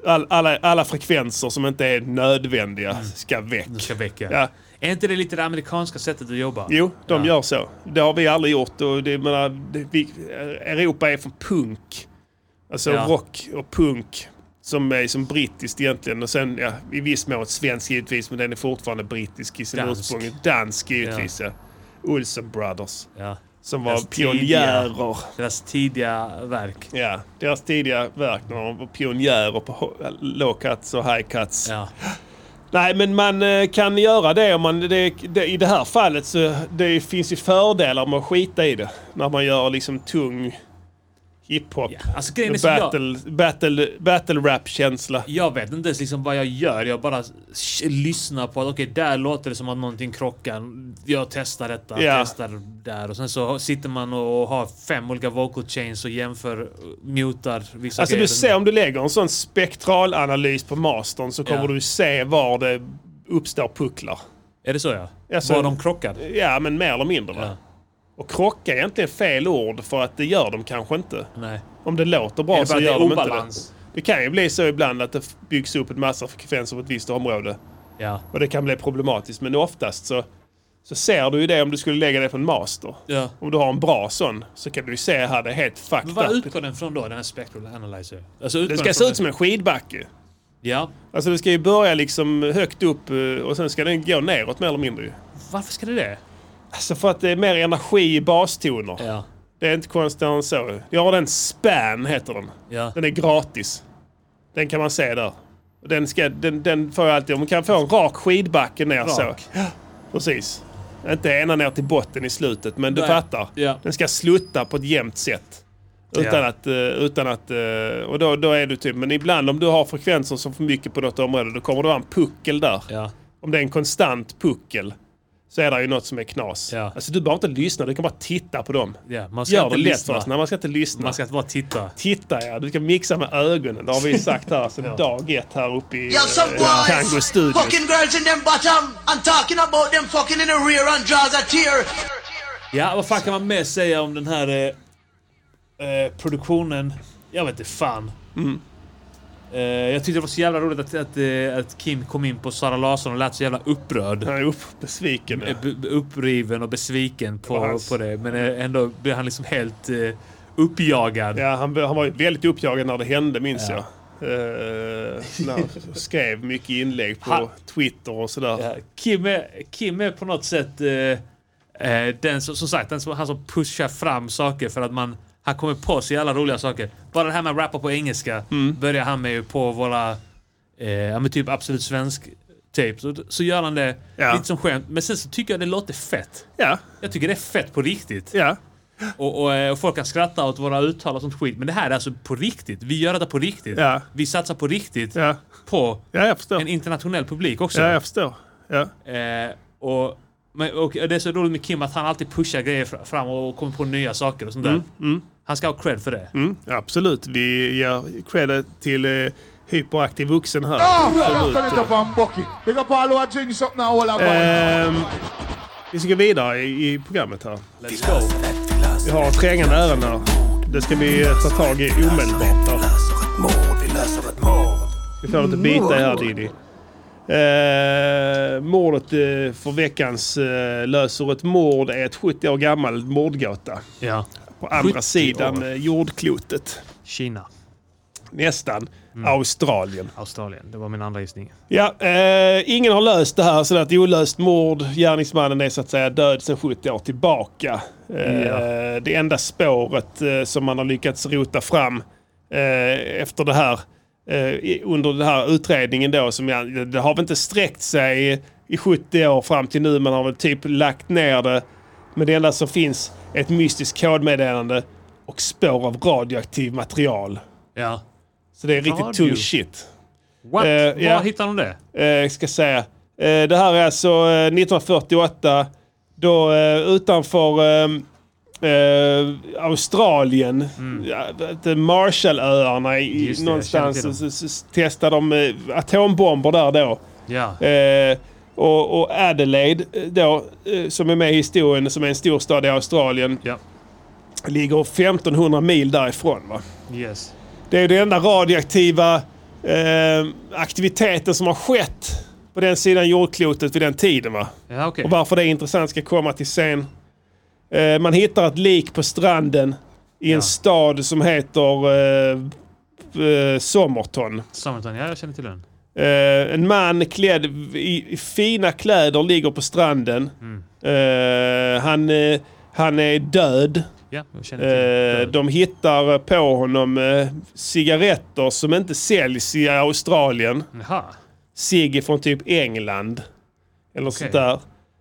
all, alla, alla frekvenser som inte är nödvändiga ska väck. Det ska väcka. Ja. Är inte det lite det amerikanska sättet att jobba? Jo, de Ja. gör så. Det har vi aldrig gjort. Och det, menar, det, vi, Europa är från punk. Alltså Ja. rock och punk. Som är som brittiskt egentligen. Och sen ja, i viss mån svensk givetvis. Men den är fortfarande brittisk i sin ursprung. Dansk givetvis ja. Olsen Brothers. Ja. Som var Deras tidiga- pionjärer. Deras tidiga verk. Ja, deras tidiga verk när de var pionjärer på low cuts och high cuts. Ja. Nej, men man eh, kan göra det om man... Det, det, I det här fallet så det finns ju fördelar med att skita i det. När man gör liksom tung hiphop. Ja, alltså grejen så jag- battle, battle, battle rap-känsla. Jag vet inte ens liksom vad jag gör. Jag bara lyssnar på att okej, där låter det som att någonting krockar. Jag testar detta, Ja. testar där. Och sen så sitter man och har fem olika vocal chains och jämför, mutar vissa Alltså grejer. du ser, om du lägger en sån spektralanalys på mastern så kommer Ja. du se var det uppstår pucklar. Är det så ja? Alltså- var de krockar? Ja, men mer eller mindre va? Och krocka är egentligen fel ord för att det gör de kanske inte. Nej. Om det låter bra det så gör de inte det. Det kan ju bli så ibland att det byggs upp en massa frekvenser på ett visst område. Ja. Och det kan bli problematiskt. Men oftast så, så ser du ju det om du skulle lägga det på en master. ja. Om du har en bra sån så kan du ju se här det är helt Men fucked vad up. utgår den från då, den här spectral analyzer? Alltså, Det ska se ut som en skidbacke. Ja. Alltså det ska ju börja liksom högt upp eh, och sen ska den gå neråt mer eller mindre ju. Varför ska det det? Alltså för att det är mer energi i bastoner. Ja. Det är inte konstigare än så. Jag har den Span heter den. Ja. Den är gratis. Den kan man se där. Den, ska, den, den får jag alltid. Man kan få en rak skidbacke ner Rak. så. Precis. Inte ena ner till botten i slutet, men du Nej. fattar. Ja. Den ska slutta på ett jämnt sätt. Utan Ja. att... eh, utan att eh, och då, då är du typ... Men ibland om du har frekvenser som för mycket på något område, då kommer det vara en puckel där. Ja. Om det är en konstant puckel så är det ju något som är knas. Ja. Alltså du behöver inte lyssna, du kan bara titta på dem. ja. Man ska Gör inte det lätt lyssna. för oss. Nej, man ska inte lyssna. Man ska inte bara titta. Titta ja, du ska mixa med ögonen. Det har vi sagt här sedan dag ett här uppe i some eh, boys Tango Studios. fucking girls in them bottom and talking about them fucking in the rear and draws a tear. Ja, vad fan kan man mer säga om den här eh, eh, produktionen? Jag vet inte fan. Mm. Eh, jag tyckte det var så jävla roligt att, att, eh, att Kim kom in på Sara Larsson och lät så jävla upprörd. Han är upp, besviken. Eh, b- uppriven och besviken på, hans- på det. Men ändå blev han liksom helt eh, uppjagad. Ja, han, han var väldigt uppjagad när det hände minns Ja. jag. Uh, skrev mycket inlägg på Han- Twitter och sådär. Ja, Kim, är, Kim är på något sätt eh, den som, som sagt, den som, han som pushar fram saker för att man han kommer på så jävla roliga saker. Bara det här med att rappa på engelska Mm. börjar han med ju på våra, eh, ja men typ Absolut Svensk tape. Så, så gör han det Ja. lite som skämt. Men sen så tycker jag det låter fett. Ja, Jag tycker det är fett på riktigt. ja. Och, och, eh, och folk kan skratta åt våra uttal och sånt skit. Men det här är alltså på riktigt. Vi gör det på riktigt. Ja. Vi satsar på riktigt Ja, på en internationell publik också. Ja, jag förstår. Ja. Eh, och, men, och det är så roligt med Kim att han alltid pushar grejer fra- fram och kommer på nya saker och sånt där. Han ska ha cred för det. Mm, absolut. Vi ger credit till eh, hyperaktiv vuxen här. Oh, vi ska gå vidare i, i programmet här. Let's go. Vi har trängande ärende här. Det ska vi eh, ta tag i omedelbart. Här. Vi får lite bita i här Diddy. Eh, mordet eh, för veckans eh, ett mord är ett 70 år gammalt mordgåta. Ja. På andra 70 sidan år. eh, jordklotet. Kina. Nästan. Mm. Australien. Australien. Det var min andra gissning. Ja, eh, ingen har löst det här så det är ett olöst mord. Gärningsmannen är så att säga död sedan 70 år tillbaka. Eh, Ja. Det enda spåret eh, som man har lyckats rota fram eh, efter det här under den här utredningen då som jag, det har väl inte sträckt sig i 70 år fram till nu. Man har väl typ lagt ner det. Men det enda som finns är ett mystiskt kodmeddelande och spår av radioaktiv material. Ja. Så det är riktigt Radio. tung shit. What? Eh, Var ja. hittar de det? Eh, ska säga. Eh, det här är alltså eh, 1948. Då eh, utanför eh, eh, Australien, Marshallöarna, i, Mm. Det, jag någonstans, så, så, så testade de eh, atombomber där då. Ja. Eh, och, och Adelaide eh, då, eh, som är med i historien, som är en stor stad i Australien, Ja. ligger 1500 mil därifrån. Va? Yes. Det är den enda radioaktiva eh, aktiviteten som har skett på den sidan jordklotet vid den tiden. Va? Ja, okej. Och varför det är intressant ska komma till sen. Eh, man hittar ett lik på stranden i en Ja. stad som heter eh, eh, Somerton. Summerton. Ja, jag känner till den. Eh, en man klädd i, i fina kläder ligger på stranden. Mm. Eh, han, eh, Han är död. Ja, Eh, de hittar på honom eh, cigaretter som inte säljs i Australien. Jaha. Cigg från typ England. Eller sånt där.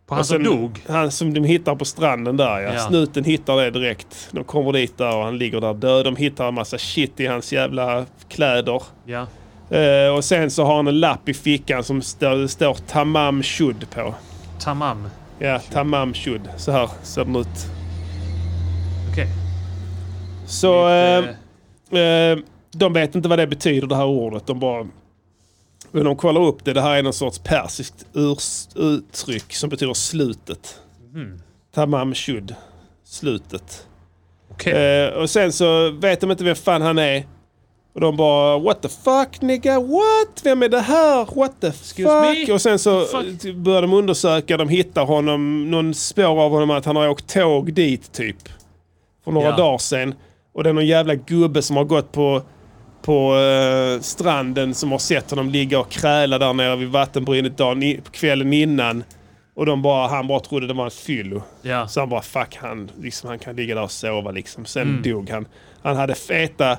På han som dog? Han som de hittar på stranden där ja. Ja. Snuten hittar det direkt. De kommer dit där och han ligger där död. De hittar en massa shit i hans jävla kläder. Ja. Eh, och sen så har han en lapp i fickan som står, står Tamam Shud på. Tamam. Ja, Tamam Shud. Så här ser den ut. Okej. Så eh, Lite- eh, de vet inte vad det betyder det här ordet. De bara... Men de kollar upp det. Det här är någon sorts persiskt uttryck som betyder slutet. Mhm. Tamam Shud. Slutet. Okej. Eh, och sen så vet de inte vem fan han är. Och de bara what the fuck nigga, what? Vem är det här? What the fuck? me? Och sen så börjar de undersöka, de hittar honom, någon spår av honom att han har åkt tåg dit typ. För några Ja. dagar sedan. Och det är någon jävla gubbe som har gått på, på eh, stranden som har sett honom ligga och kräla där nere vid vattenbrynet dagen, kvällen innan. Och de bara, han bara trodde det var en fyllo. Ja. Så han bara fuck han, liksom, han kan ligga där och sova liksom. Sen Mm. dog han. Han hade feta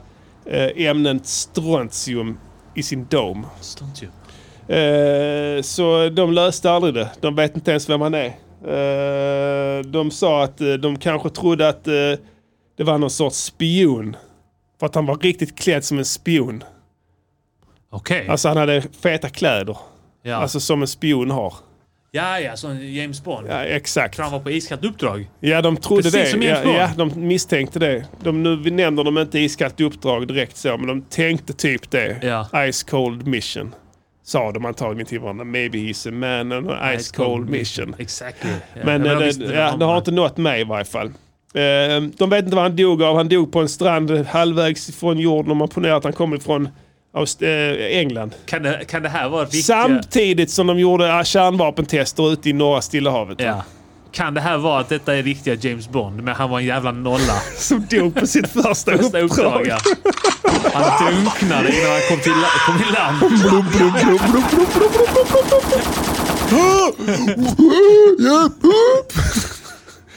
eh, ämnen strontium i sin dom. Strontium. Eh, så de löste aldrig det. De vet inte ens vem han är. Eh, de sa att eh, de kanske trodde att eh, det var någon sorts spion. För att han var riktigt klädd som en spion. Okej. Alltså han hade feta kläder. Ja. Alltså som en spion har. ja, ja. Som James Bond. Ja, exakt. För han var på iskallt uppdrag. Ja, de trodde Precis det. som James ja, Bond. ja, de misstänkte det. De, nu nämner de inte iskallt uppdrag direkt så, men de tänkte typ det. Ja. Ice cold mission. Sa de antagligen till varandra. Maybe he's a man on an ice cold mission. Exactly. Ja, Men de eh, visste det, det ja, det har inte nått mig i varje fall. De vet inte vad han dog av. Han dog på en strand halvvägs från jorden om man ponerar att han kom ifrån England. Kan det, kan det här vara viktiga... Samtidigt som de gjorde kärnvapentester ute i norra Stilla havet. Ja. Kan det här vara att detta är riktiga James Bond, men han var en jävla nolla? Som dog på sitt första, uppdrag. Han drunknade innan han kom, till, kom i land.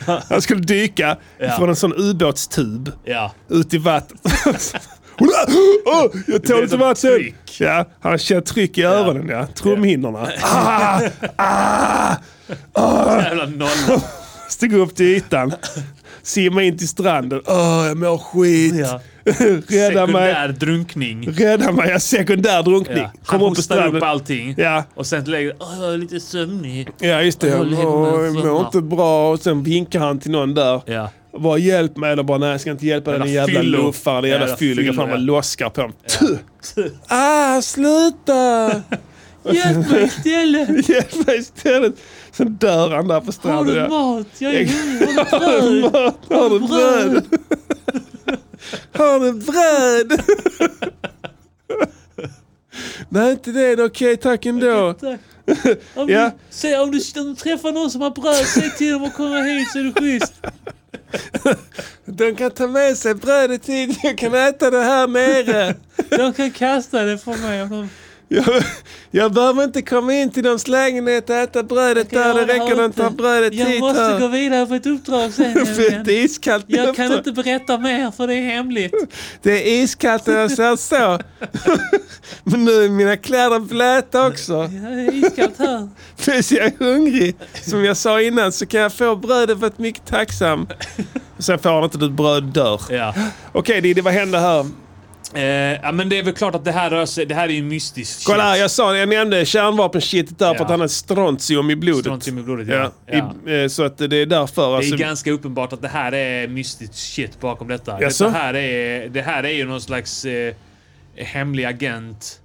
Han skulle dyka Ja. från en sån ubåtstub Ja. ut i vattnet. Åh, jag tål inte vatten. Ja, han känner tryck i öronen, ja. Trumhinnorna. Ah, Jävla nolla. steg upp till ytan. Simma in till stranden. Åh, jag mår skit. Ja. Rädda mig. Sekundär drunkning. Rädda mig. Jag sekundär drunkning. Ja. Han upp på hostar upp stranden. allting. Ja. Och sen lägger Åh, jag är lite sömnig. Ja, just det. Jag mår, och inte bra. Och sen vinkar han till någon där. Ja. Bara hjälp mig. Eller bara nej, jag ska inte hjälpa den Jävla jävla fyllo. luffaren. Den jävla fyllo. Fan vad ja. loskar på honom. Tuh. Ah, sluta! Hjälp mig istället! Hjälp mig istället. Sen dör han där på Har stranden. du ja. mat? Jag är hungrig. Har du bröd? Har du bröd? Har du bröd? Nej, inte det. Det Okej, tack ändå. Tack. Om, Ja. du, säg, om, du, om du träffar någon som har bröd, säg till dem att komma hit så är det schysst. De kan ta med sig brödet hit. Jag kan äta det här nere. De kan kasta det för mig. Jag, jag behöver inte komma in till någons lägenhet och äta brödet Kan där. jag Det räcker att ta brödet Jag hit måste här. gå vidare på ett uppdrag sen. För det är iskallt. Jag kan efter. inte berätta mer för det är hemligt. Det är iskallt när jag säger så. Men nu är mina kläder blöta också. Det är iskallt här. Plus jag är hungrig. Som jag sa innan så kan jag få brödet för att mycket tacksam. Och sen får han inte det bröd dör. Ja. Okej Diddy, vad hände här? Eh, ja, men det är väl klart att det här rör sig... Det här är ju mystiskt. Kolla här, jag sa jag nämnde kärnvapenshit där för Ja. att han har strontium i blodet. Strontium i blodet, ja. ja. I, eh, så att det är därför. Det Alltså, är ganska uppenbart att det här är mystiskt shit bakom detta. Jaså? Detta här är, det här är ju någon slags eh, hemlig agent.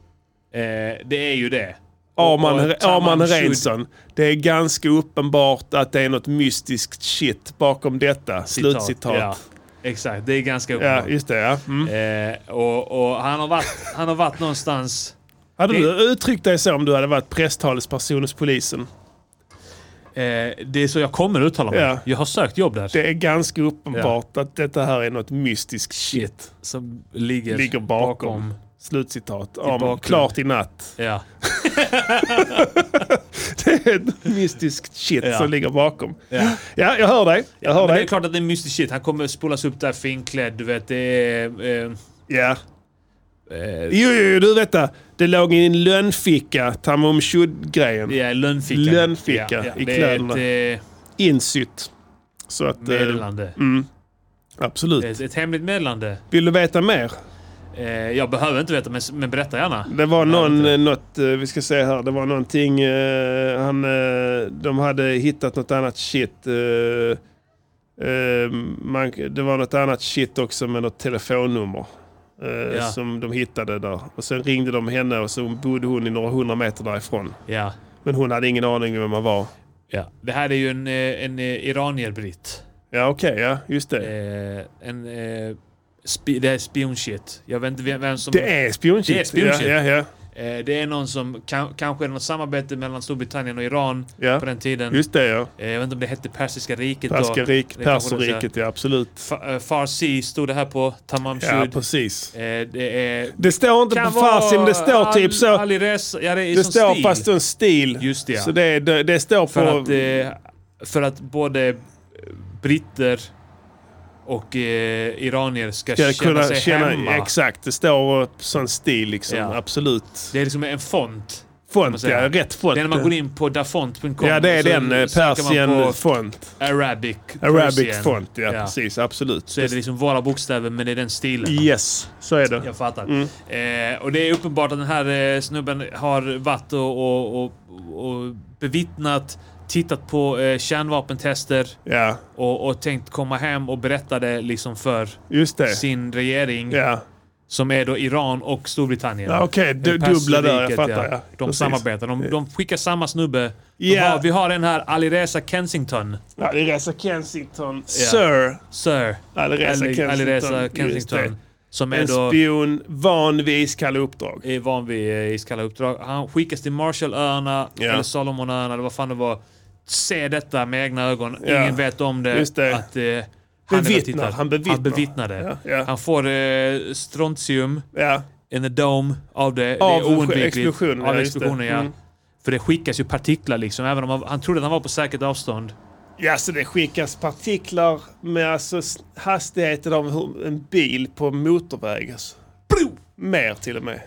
Eh, det är ju det. Arman, Arman Reinsson. Det är ganska uppenbart att det är något mystiskt shit bakom detta. Slutcitat. Ja, exakt, det är ganska Ja, uppenbart. just det. Ja. Mm. Eh, och, och han, har varit, han har varit någonstans... Hade det- du uttryckt dig så om du hade varit presstalesperson hos polisen? Eh, det är så jag kommer uttala mig. Ja. Jag har sökt jobb där. Det är ganska uppenbart att detta här är något mystiskt shit. Som ligger, Ligger bakom. Slutcitat. Bakgrund. Klart i natt. Ja. Det är ett mystiskt shit Ja. som ligger bakom. Ja. Ja, jag hör dig. Jag hör Men det dig. är klart att det är mystiskt shit. Han kommer spolas upp där finklädd. Du vet, det är... Eh, Ja. eh, Jo, jo, jo, du vet det. Det låg i en lönnficka, Tamam Shud-grejen. det är lönnfickan. Lönnficka i det kläderna. är ett Insytt. Så att... eh, eh, meddelande. absolut. Ett, ett hemligt meddelande. Vill du veta mer? Eh, jag behöver inte veta, men, men berätta gärna. Det var någon, eh, något, eh, vi ska se här, det var någonting, han, de hade hittat något annat shit. man, det var något annat shit också med något telefonnummer. Ja. Som de hittade där. Och sen ringde de henne och så bodde hon i några hundra meter därifrån. Ja. Men hon hade ingen aning om vem man var. ja. Det här är ju en, en iranier-britt. Ja okej, ja just det. Eh, en, eh, spi, det är spionshit. Jag vet inte vem, som... Det är spionshit. Det är spionshit. Ja, ja, ja. Eh, det är någon som, kan, kanske är något samarbete mellan Storbritannien och Iran på den tiden. Just det ja. Eh, jag vet inte om det hette Persiska riket Perska då. rik, Det kanske det Perserriket, ja absolut. Eh, Farsi stod det här på. Tamam Ja precis. det är... Det står inte på farsi men det står typ så. Ali Reza, ja, det är Det står stil. fast en stil. Just det, ja. Så det, det, det står på... För att, eh, för att både britter och eh, iranier ska, ska känna kunna sig känna, hemma. Exakt, det står på sån stil liksom. Ja. Absolut. Det är liksom en font. Font, ja. Rätt font. Det är när man går in på dafont.com. Ja, det är den. eh, på font. Arabic. Arabic Persian. font, ja, precis. Absolut. Så är det liksom våra bokstäver, men det är den stilen. Yes, så är det. Jag fattar. Mm. Eh, och det är uppenbart att den här eh, snubben har varit och, och, och, och bevittnat, tittat på eh, kärnvapentester Ja, och, och tänkt komma hem och berätta det liksom för det. sin regering. Ja, Som är då Iran och Storbritannien. ja okej. Du, Eller dubbla där, jag fattar. Ja. De Precis. samarbetar. De, de skickar samma snubbe. Ja. har, vi har en här, Alireza Kensington. Ja, det är Reza Kensington. Sir. Sir. Alireza Ali- Kensington. Alireza Kensington. Som är En då spion van vid iskalla uppdrag. är van vid eh, iskalla uppdrag. Han skickas till Marshallöarna, Ja. eller Salomonöarna, eller vad fan det var. Se detta med egna ögon. Ja. Ingen vet om det. Just det. Att, eh, han, Bevittnar. Han bevittnar. Han bevittnar det. Ja, ja. Han får eh, strontium Ja, in the dome av det. Av det är oundvikligt. explosionen, Av explosionen, ja. Mm. För det skickas ju partiklar liksom. Även om han, han trodde att han var på säkert avstånd. Ja, så det skickas partiklar med alltså hastigheten av en bil på motorväg. Alltså. Mer till och med.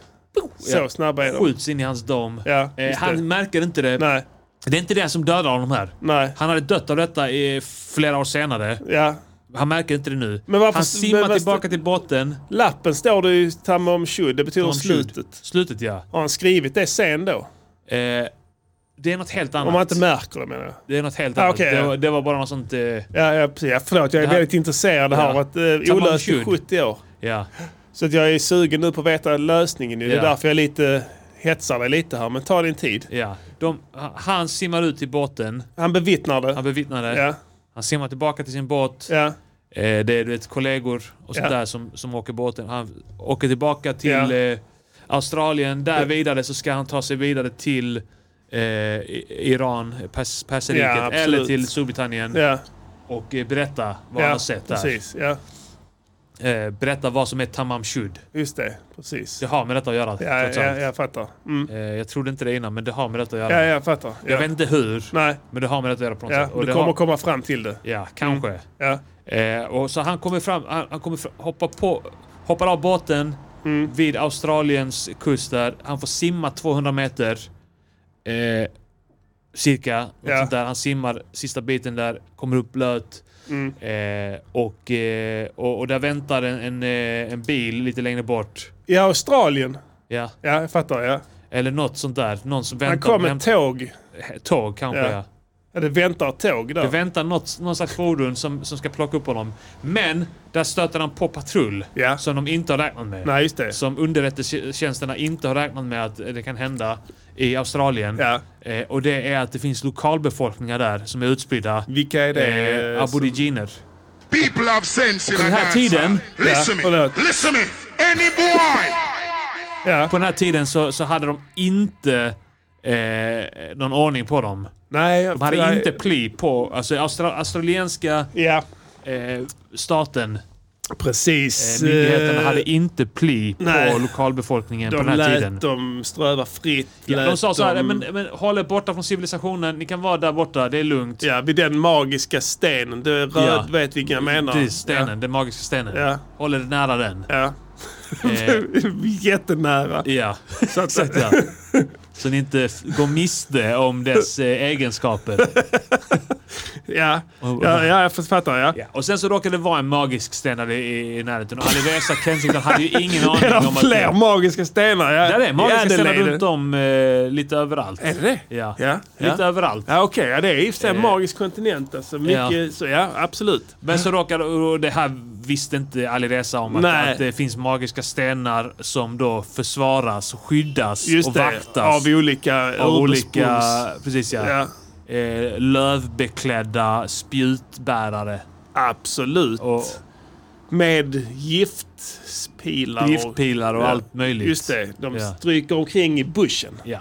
Så snabba är de. Skjuts in i hans dom. Ja, Eh, han det. märker inte det. Nej, Det är inte det som dödar honom här. nej. Han hade dött av detta i flera år senare. Ja. Han märker inte det nu. Men varför- han simmar men tillbaka till båten. Lappen står det ju Tamam Shud. Det betyder Shud. slutet. Slutet ja. Har han skrivit det sen då? Eh, det är något helt annat. Om man inte märker det menar jag. Det är något helt Ah, annat. okej, det, ja. var, det var bara något sånt... Eh, Ja, ja, ja förlåt. Jag är här- väldigt intresserad. Ja. har varit eh, olöst i Shud. 70 år. ja. Så att jag är sugen nu på att veta lösningen. Det är därför jag lite hetsar dig lite här. Men ta din tid. ja. De, han simmar ut till båten. Han bevittnar det. Han bevittnar det. Ja, Han simmar tillbaka till sin båt. ja, Eh, det är du vet, kollegor och sånt Ja. där som, som åker båten. Han åker tillbaka till Ja. eh, Australien. Där vidare så ska han ta sig vidare till eh, Iran, Pers Perserriket, eller till Storbritannien och eh, berätta vad han har sett där. precis. Ja, Eh, berätta vad som är Tamam Shud. just det. Precis. Det har med detta att göra. Ja, ja, allt. jag fattar. Mm. Eh, jag trodde inte det innan, men det har med detta att Ja, göra. jag fattar. Ja. Jag vet inte hur, Nej, men det har med detta att göra på något ja, sätt. Och du det kommer har, komma fram till det. Ja, kanske. Ja, Eh, och så han kommer fram, han, han kommer fram, hoppar, på, hoppar av båten Mm. vid Australiens kust där. Han får simma 200 meter. Eh, cirka. Ja. Där. Han simmar sista biten där, kommer upp blöt. Mm. Eh, och, eh, och, och där väntar en, en, eh, en bil lite längre bort. I Australien. Ja. Ja, jag fattar. Ja. Eller något sånt där. Någon som Han väntar. kom med tåg. tåg kanske Ja. ja. Ja, det väntar tåg där. Det väntar något, någon slags fordon som, som ska plocka upp honom. Men där stöter han på patrull Ja. som de inte har räknat med. Nej, just det. Som underrättelsetjänsterna inte har räknat med att det kan hända i Australien. Ja. Eh, och det är att det finns lokalbefolkningar där som är utspridda. Vilka är det? Eh, aboriginer. People have sense in på den här tiden-. Listen Ja, me. Listen me. Any boy. Ja. På den här tiden så, så hade de inte eh, någon ordning på dem. Nej, De hade nej. inte pli på... Alltså austra, australienska Ja, eh, staten Precis. Eh, myndigheterna eh, hade inte pli på nej. lokalbefolkningen på De den här lät tiden. dem ströva fritt. Ja, de lät sa så här, dem- men, men håll er borta från civilisationen, ni kan vara där borta, det är lugnt. Ja, vid den magiska stenen. Du röd, Ja. vet vilken jag menar. Det är stenen, den magiska stenen. Ja. Håll er nära den. Ja. Eh, Jättenära. ja, Så exakt ja. Så ni inte går miste om dess eh, egenskaper. ja. Ja, ja, jag fattar. Ja. Ja. Och sen så råkade det vara en magisk sten där i, i närheten. Och Alireza Kensington hade ju ingen aning det om att... fler magiska stenar? Ja. Där är magiska I stenar runt om eh, lite överallt. Är det det? Ja. Ja. Lite ja. överallt. Ja, okej. Ja, det är i och för sig en Eh. magisk kontinent. Alltså. Mycket, Ja. Så, ja, absolut. Men så råkade, och det här visste inte Alireza om att, att det finns magiska stenar som då försvaras, skyddas Just och det. vaktas. Olika av olika, precis ja. Ja, Eh, lövbeklädda spjutbärare. absolut. Och Med giftpilar. och- giftpilar och Ja. allt möjligt. Just det. De Ja. stryker omkring i buschen. Ja.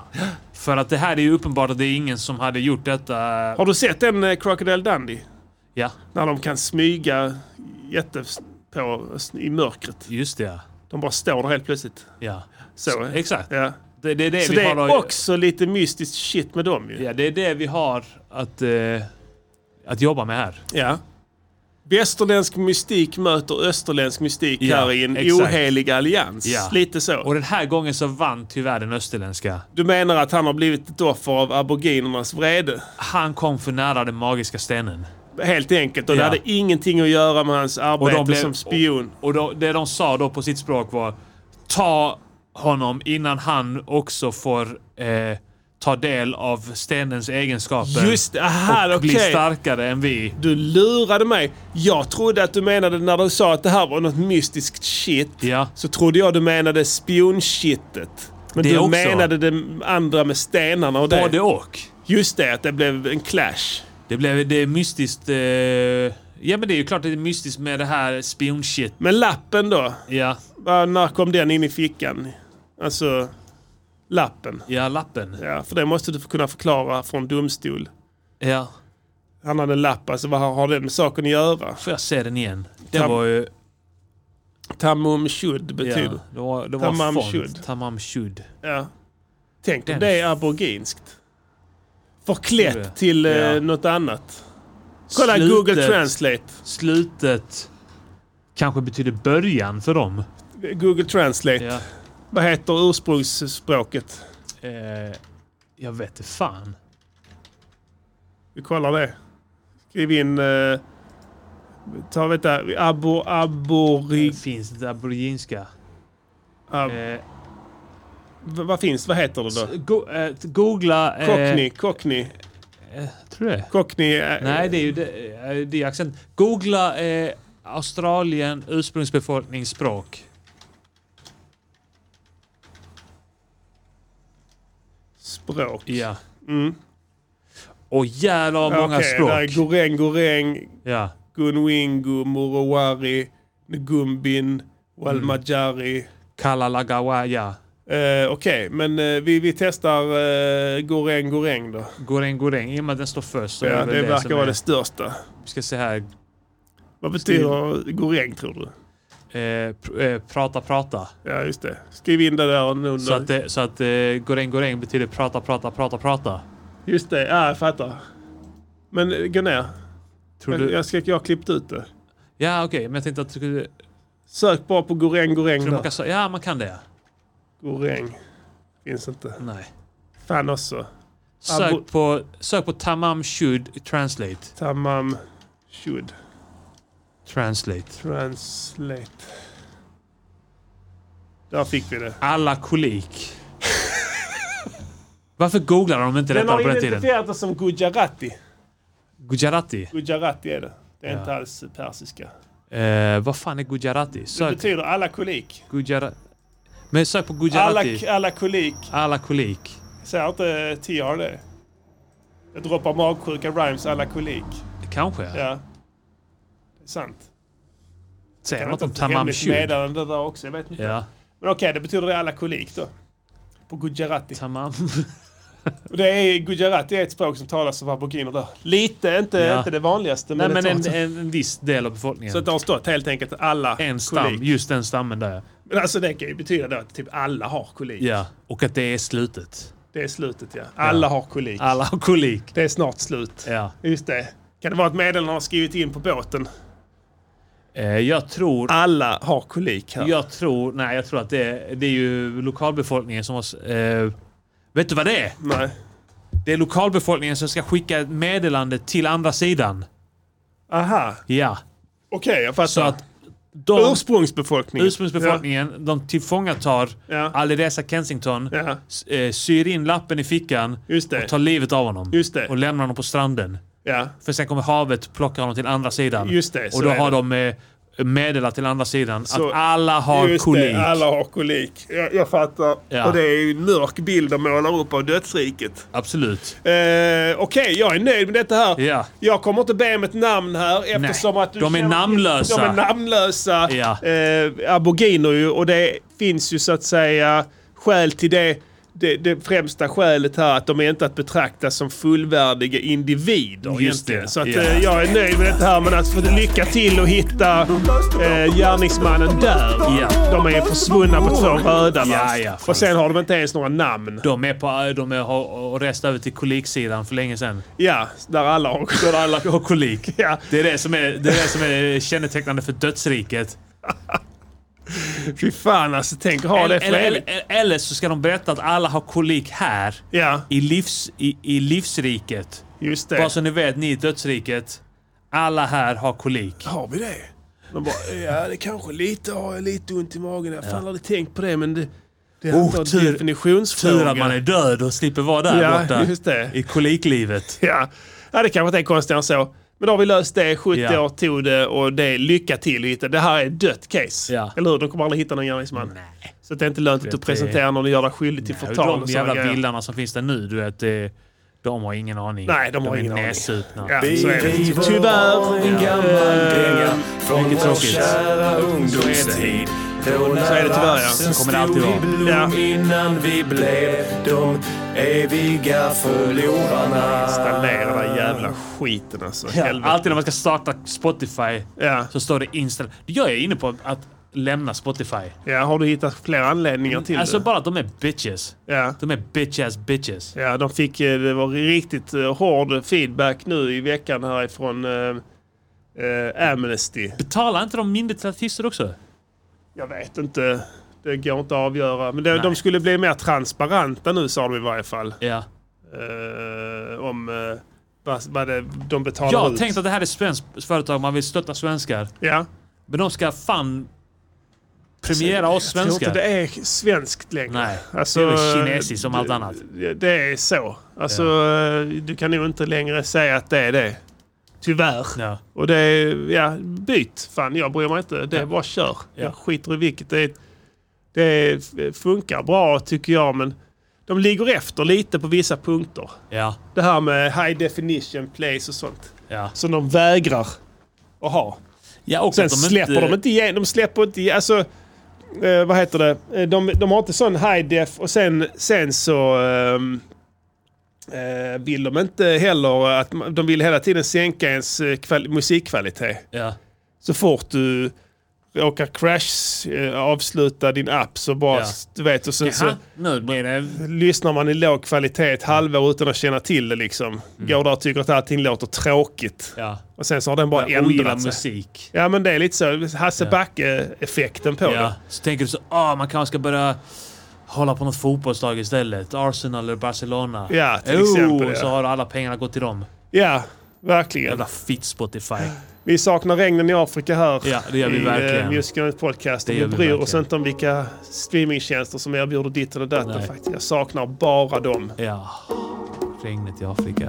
För att det här är ju uppenbart att det är ingen som hade gjort detta. Har du sett den eh, Crocodile Dundee? Ja, När de kan smyga jätte på i mörkret. just det. ja. De bara står där helt plötsligt. Ja. Så. Exakt. Ja. Det, det är det Så vi det har är också lite mystiskt shit med dem ju. Ja, det är det vi har att, eh, att jobba med här. Ja. Västerländsk mystik möter österländsk mystik Ja, här i en exakt. ohelig allians. Ja. Lite så. Och den här gången så vann tyvärr den österländska. Du menar att han har blivit ett offer av aboriginernas vrede? Han kom för nära den magiska stenen. Helt enkelt. Och det Ja. hade ingenting att göra med hans arbete blev- som spion. Och då, det de sa då på sitt språk var ta honom innan han också får eh, ta del av stenens egenskaper. Just det, aha, och bli okej. starkare än vi. Du lurade mig. Jag trodde att du menade när du sa att det här var något mystiskt shit. Ja. Så trodde jag du menade spionshittet. Men Det du också. menade det andra med stenarna och det. Både och. Just det, att det blev en clash. Det blev det är mystiskt. Eh, ja men det är ju klart att det är mystiskt med det här spionshit. Men lappen då? Ja, När kom den in i fickan? Alltså, lappen. ja lappen. Ja, för det måste du kunna förklara från domstol. Ja. Han hade en lapp, alltså vad har- det med saken att göra? Får jag se den igen? Den Tam- var ju... Tamum shud betyder. Ja, det var, det var Tamam font. shud. Tamam shud. Ja. Tänk om Den- det är aboriginskt. Förklätt till eh, Ja. något annat. Kolla Slutet- Google Translate. Slutet kanske betyder början för dem. Google Translate. Ja. Vad heter ursprungsspråket? Eh, jag vet inte fan. Vi kollar det. Skriv in... Eh, ta vänta. Abo, abori... Det finns inte aboriginska. Ab, Eh, vad finns Vad heter det då? go, eh, googla... Eh, Cockney. Cockney. Eh, tror det. Cockney. Eh, Nej, det är ju det, eh, det är accent. Googla eh, Australien ursprungsbefolkningsspråk. Språk. Ja. Mm. Och jävlar vad många Okej, språk. där är Goreng, Goreng, Ja. Gunwingu, Murowari, Ngumbin, Walmajari. Kalalagawa, ja. Eh, Okej, men eh, vi, vi testar eh, Goreng, Goreng då. Goreng, goreng. I och med att den står först Ja, väl det det verkar vara är- det största. Vi ska se här. Vad betyder Goreng tror du? Eh, eh, prata, prata. Ja, just det. Skriv in det där nu. Så att, det, så att eh, goreng, goreng betyder prata, prata, prata, prata. Just det, ja, jag fattar. Men eh, gå ner. Tror Jag, du? jag, ska, jag har klippt ut det. Ja, okej. Men jag tänkte att du skulle... Sök bara på Goreng, Goreng Tror man kan, ja, man kan det. Goreng. Finns inte. Nej. Fan också. Sök på, sök på Tamam Shud Translate. Tamam should Translate. translate. Där fick vi det. Alla kolik. Varför googlar de inte Den detta har på den tiden? identifierat det som Gujarati. Gujarati. Gujarati är det. Det är Ja. inte alls persiska. Eh, vad fan är Gujarati? Det Sök betyder alla kolik. Gujarati. Men sök på Alla, Gujarati. alla kolik. Alla kolik. Säger inte TR det? Jag droppar magsjuka rhymes alla kolik. Kanske. Ja. Sant. Säger något om ett Tamam Shud. meddelande där också. Jag vet inte. Ja. Men okej, det betyder det alla kolik då. På Gujarati. Tamam. Det är Gujarati är ett språk som talas av aboriginerna där. Lite, inte, Ja. inte det vanligaste. Nej, Men, men det en, en, en viss del av befolkningen. Så att det har stått helt enkelt alla en stam, kolik. just den stammen där. Men alltså det kan ju betyda då att typ alla har kolik. Ja, och att det är slutet. Det är slutet ja. Alla har kolik. Alla har kolik. Det är snart slut. Ja. Just det. Kan det vara att meddelarna har skrivit in på båten? Eh, jag tror... Alla har kolik här. Jag tror... Nej, jag tror att det är, det är ju lokalbefolkningen som har... Eh, vet du vad det är? Nej. Det är lokalbefolkningen som ska skicka ett meddelande till andra sidan. Aha. Ja. Okej, jag fattar. Så att de, Ursprungsbefolkningen. ursprungsbefolkningen, de tillfångatar Ja. Alireza Kensington, Ja. eh, syr in lappen i fickan och tar livet av honom. Just det. Och lämnar honom på stranden. Ja. För sen kommer havet och plockar honom till andra sidan. Just det, och då har det. de eh, meddelat till andra sidan Så- att alla har kolik. Det, alla har kolik. Jag, jag fattar. Ja. Och det är ju en mörk bild de målar upp av dödsriket. Absolut. Eh, Okej, jag är nöjd med detta här. Ja. Jag kommer inte be om ett namn här eftersom Nej, att du de är namnlösa. De är namnlösa. Ja. Eh, aboriginer ju och det finns ju så att säga skäl till det. Det, det främsta skälet här att de är inte att betrakta som fullvärdiga individer Just det, Så att, eh, jag är nöjd med detta här men att få lycka till och hitta eh, gärningsmannen där. Ja. De är försvunna på två röda? Ja, ja, Och sen har de inte ens några namn. De är på, de är, har rest över till koliksidan för länge sedan. Ja, där alla har Där alla har kolik. Ja. Det är det som är, det är, det som är kännetecknande för dödsriket. Fy fan alltså, tänk ha det Eller, för eller, eller, eller så ska de berätta att alla har kolik här. Ja, I, livs, i, i livsriket. just det. Bara så ni vet, ni i dödsriket. Alla här har kolik. Har vi det? De bara, ja det kanske lite har jag lite ont i magen. Jag fan aldrig tänkt på det men det, det är Oh, tur- definitionsfråga. Tur att man är död och slipper vara där Ja, borta. I koliklivet. Ja. ja, det kanske inte är konstigare än så. Men då har vi löst det. 70 Ja. år tog det och det är lycka till hitta. Det här är ett dött case. Ja. Eller hur? De kommer aldrig hitta någon gärningsman. Nej. Så det är inte lönt att du presenterar någon och gör dig skyldig till förtal de jävla vildarna som finns där nu, du vet. Det, de har ingen aning. Nej, de har är ingen aning. nässupna. Ja, är det. Tyvärr. en gammal dänga från vår kära ungdomstid. Då Så är det tyvärr, ja. Så kommer det alltid vara. Ja. innan vi blev de eviga förlorarna. Installera den jävla skiten alltså. Helvete. Alltid när man ska starta Spotify Ja. så står det install. Jag är inne på att lämna Spotify. ja, har du hittat fler anledningar till Alltså det? bara att de är bitches. Ja. De är bitch ass bitches. Ja, de fick, eh, det var riktigt eh, hård feedback nu i veckan härifrån eh, eh, Amnesty. Betalar inte de mindre till artister också? Jag vet inte. Det går inte att avgöra. Men det, de skulle bli mer transparenta nu sa de i varje fall. Ja. Eh, om eh, vad, vad det, de betalar Jag ut. tänkt att det här är svenskt företag, man vill stötta svenskar. Ja. Men de ska fan premiera oss Jag tror svenskar. inte det är svenskt längre. Nej, Alltså, det är väl kinesiskt som allt annat. Det, det är så. Alltså, eh, du kan nog inte längre säga att det är det. Tyvärr. Ja. Och det är, ja, byt. Fan, jag bryr mig inte. Det är Ja. bara kör. Ja. Jag skiter i vilket. Det, det funkar bra tycker jag, men de ligger efter lite på vissa punkter. Ja. Det här med high definition plays och sånt. Ja. Som de vägrar att ha. ja och Sen de släpper inte, de inte igen. De släpper inte. Alltså, eh, vad heter det? De, de har inte sån high def och sen, sen så eh, vill de inte heller att de vill hela tiden sänka ens eh, kval- musikkvalitet. Ja. Så fort du råkar crash eh, avsluta din app så bara, Ja. du vet, och sen så nu blir det... lyssnar man i låg kvalitet ett halvår utan att känna till det liksom. Går där och tycker att allting låter tråkigt. Ja. Och sen så har den bara ogillar ändrat sig. musik. Ja men det är lite så, Hasse Backe-effekten på Ja. det. Så tänker du så, ah, man kanske ska börja hålla på något fotbollslag istället. Arsenal eller Barcelona. Ja, till oh, exempel, ja. Så har alla pengarna gått till dem. Ja, verkligen. Jävla fitt Spotify. Vi saknar regnen i Afrika här Ja, det gör vi i verkligen. eh, Music Podcast. Det Vi gör vi bryr oss inte om vilka streamingtjänster som erbjuder ditten och datten faktiskt. Jag saknar bara dem. Ja. Regnet i Afrika.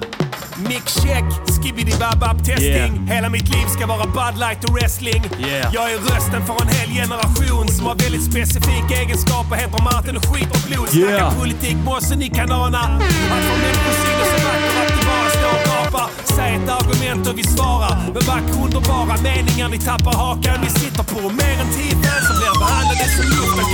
Mic check, skibbidi babab testing. Yeah. Hela mitt liv ska vara Bud Light och wrestling. Yeah. Jag är rösten för en hel generation som har väldigt specifika egenskaper. Heter Martin och skiter blod. Snackar Yeah. politik, mossen ni kan ana. Att få människor synas så vacker att du bara står och. Säg ett argument och vi svarar. Med vackra underbara bara meningar ni tappar hakan. vi sitter på mer än tio fans som blir behandlade som luft av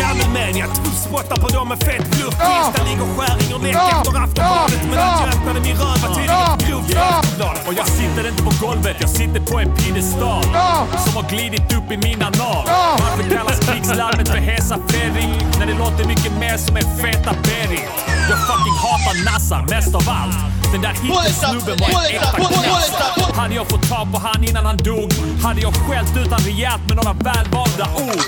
jag Tuffspottar på dem med fet bluff. Tisdag ligger skäring och läck efter Aftonbladet. Men att jag öppnade min röv var tydligen Aftonbladet. Och jag sitter inte på golvet, jag sitter på en piedestal som har glidit upp i min anal. Varför kallas krigslarmet för Hesa Fredrik när det låter mycket mer som en feta Berit? Jag fucking hatar Nassar mest av allt. Den där hittesnubben var en äkta knassare. Hade jag fått tag på han innan han dog hade jag skällt ut han rejält med några välvalda ord.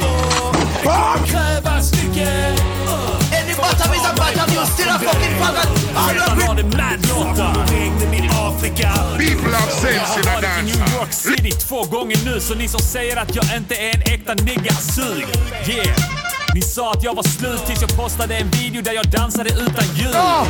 Det kommer krävas mycket. Bottom is a bottom, you still a fucking faggot. All of det. Regnen i Afrika. People have Jag sense in har a varit i New. York City två gånger nu, så ni som säger att jag inte är en äkta nigga, sug. Yeah. Ni sa att jag var slut tills jag postade en video där jag dansade utan ljud. Uh,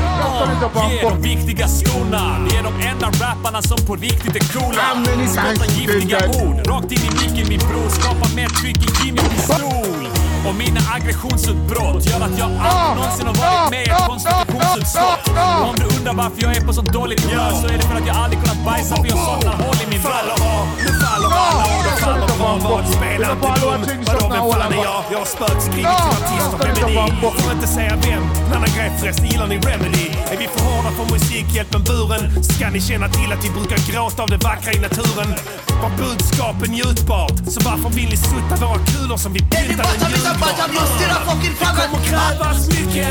yeah, de viktiga skorna. Ni är de enda rapparna som på riktigt är coola. you giftiga ord rakt in i micken min bror. Skapar mer tryck i Jimmy pistol. Och mina aggressionsutbrott gör att jag aldrig någonsin har varit med i ett konstitutionsutskott. Och om du undrar varför jag är på så dåligt humör så är det för att jag aldrig kunnat bajsa för jag saknar hål i min Faller av, nu faller alla och de faller bra vad spelar inte dum. Vadå vem fan är jag? Jag har spökskrivit till artist och feminin. Får inte säga vem. En annan grej förresten, gillar ni Remedy? Är vi för hårda för Musikhjälpen buren? Ska ni känna till att vi brukar gråta av det vackra i naturen? Var budskapen njutbart? Så varför vill ni sutta våra kulor som vi still a fucking Det kommer krävas mycket.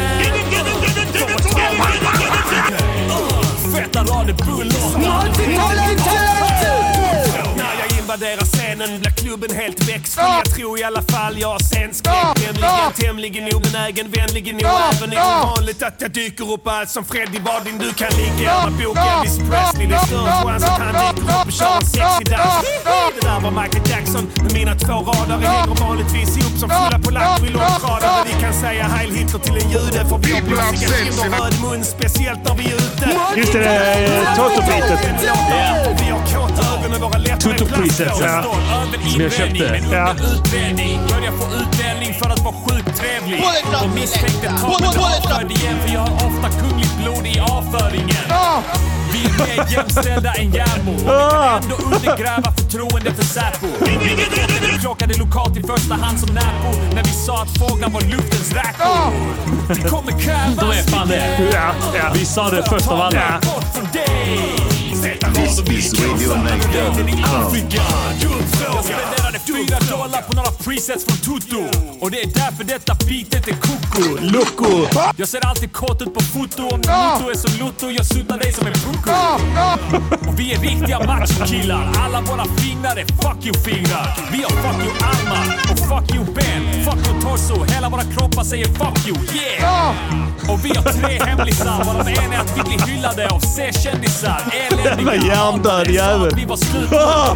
Feta rader bullor. När jag invaderar scenen blir klubben helt väck skulle jag tro i alla fall. Jag har scenskräck nämligen tämligen obenägen, vänligen nog även ovanligt att jag dyker upp allt som Freddie Wadin. Du kan ligga. Med bok Elvis Presley. Det är större chans att han dyker upp och kör en sexig dans. Det där var Michael Jackson med mina två rader. hänger vanligtvis ihop som fulla polacker i långtradare. Kan säga Heil Hitler till en jude för vi har och röd mun, speciellt när vi är ute. Just det, det är Toto-bitet. Vi har kåta ögon och våra läppar är Toto-priset, ja. Som jag köpte. Ja. Börjar få utdelning för att vara sjukt trevlig. Och misstänkte ta mig avförd igen för jag har ofta kungligt blod i avföringen. Vi är mer jämställda än Järmo och vi kan ändå undergräva förtroende för Säpo. Vi klockade lokalt i första hand som Näpo när vi sa att fåglar var luftens räkor. Det kommer krävas De är fan det. Ja, ja. Vi sa det först av alla. This is Radio Jag spenderade fyra dollar på några presets från Tutu. Och det är därför detta beatet är koko. Loco! Jag ser alltid kåt ut på foto. Om din moto är som Lotto, jag suttar dig som en pucko. Och vi är riktiga machokillar. Alla våra fingrar är fuck you-fingrar. Vi har fuck you-armar och fuck you-ben. Fuck you-torso. Hela våra kroppar säger fuck you, yeah! Och vi har tre hemlisar, varav en är att vi blir hyllade av C-kändisar. Jävla hjärndöd jävel. Vi var slut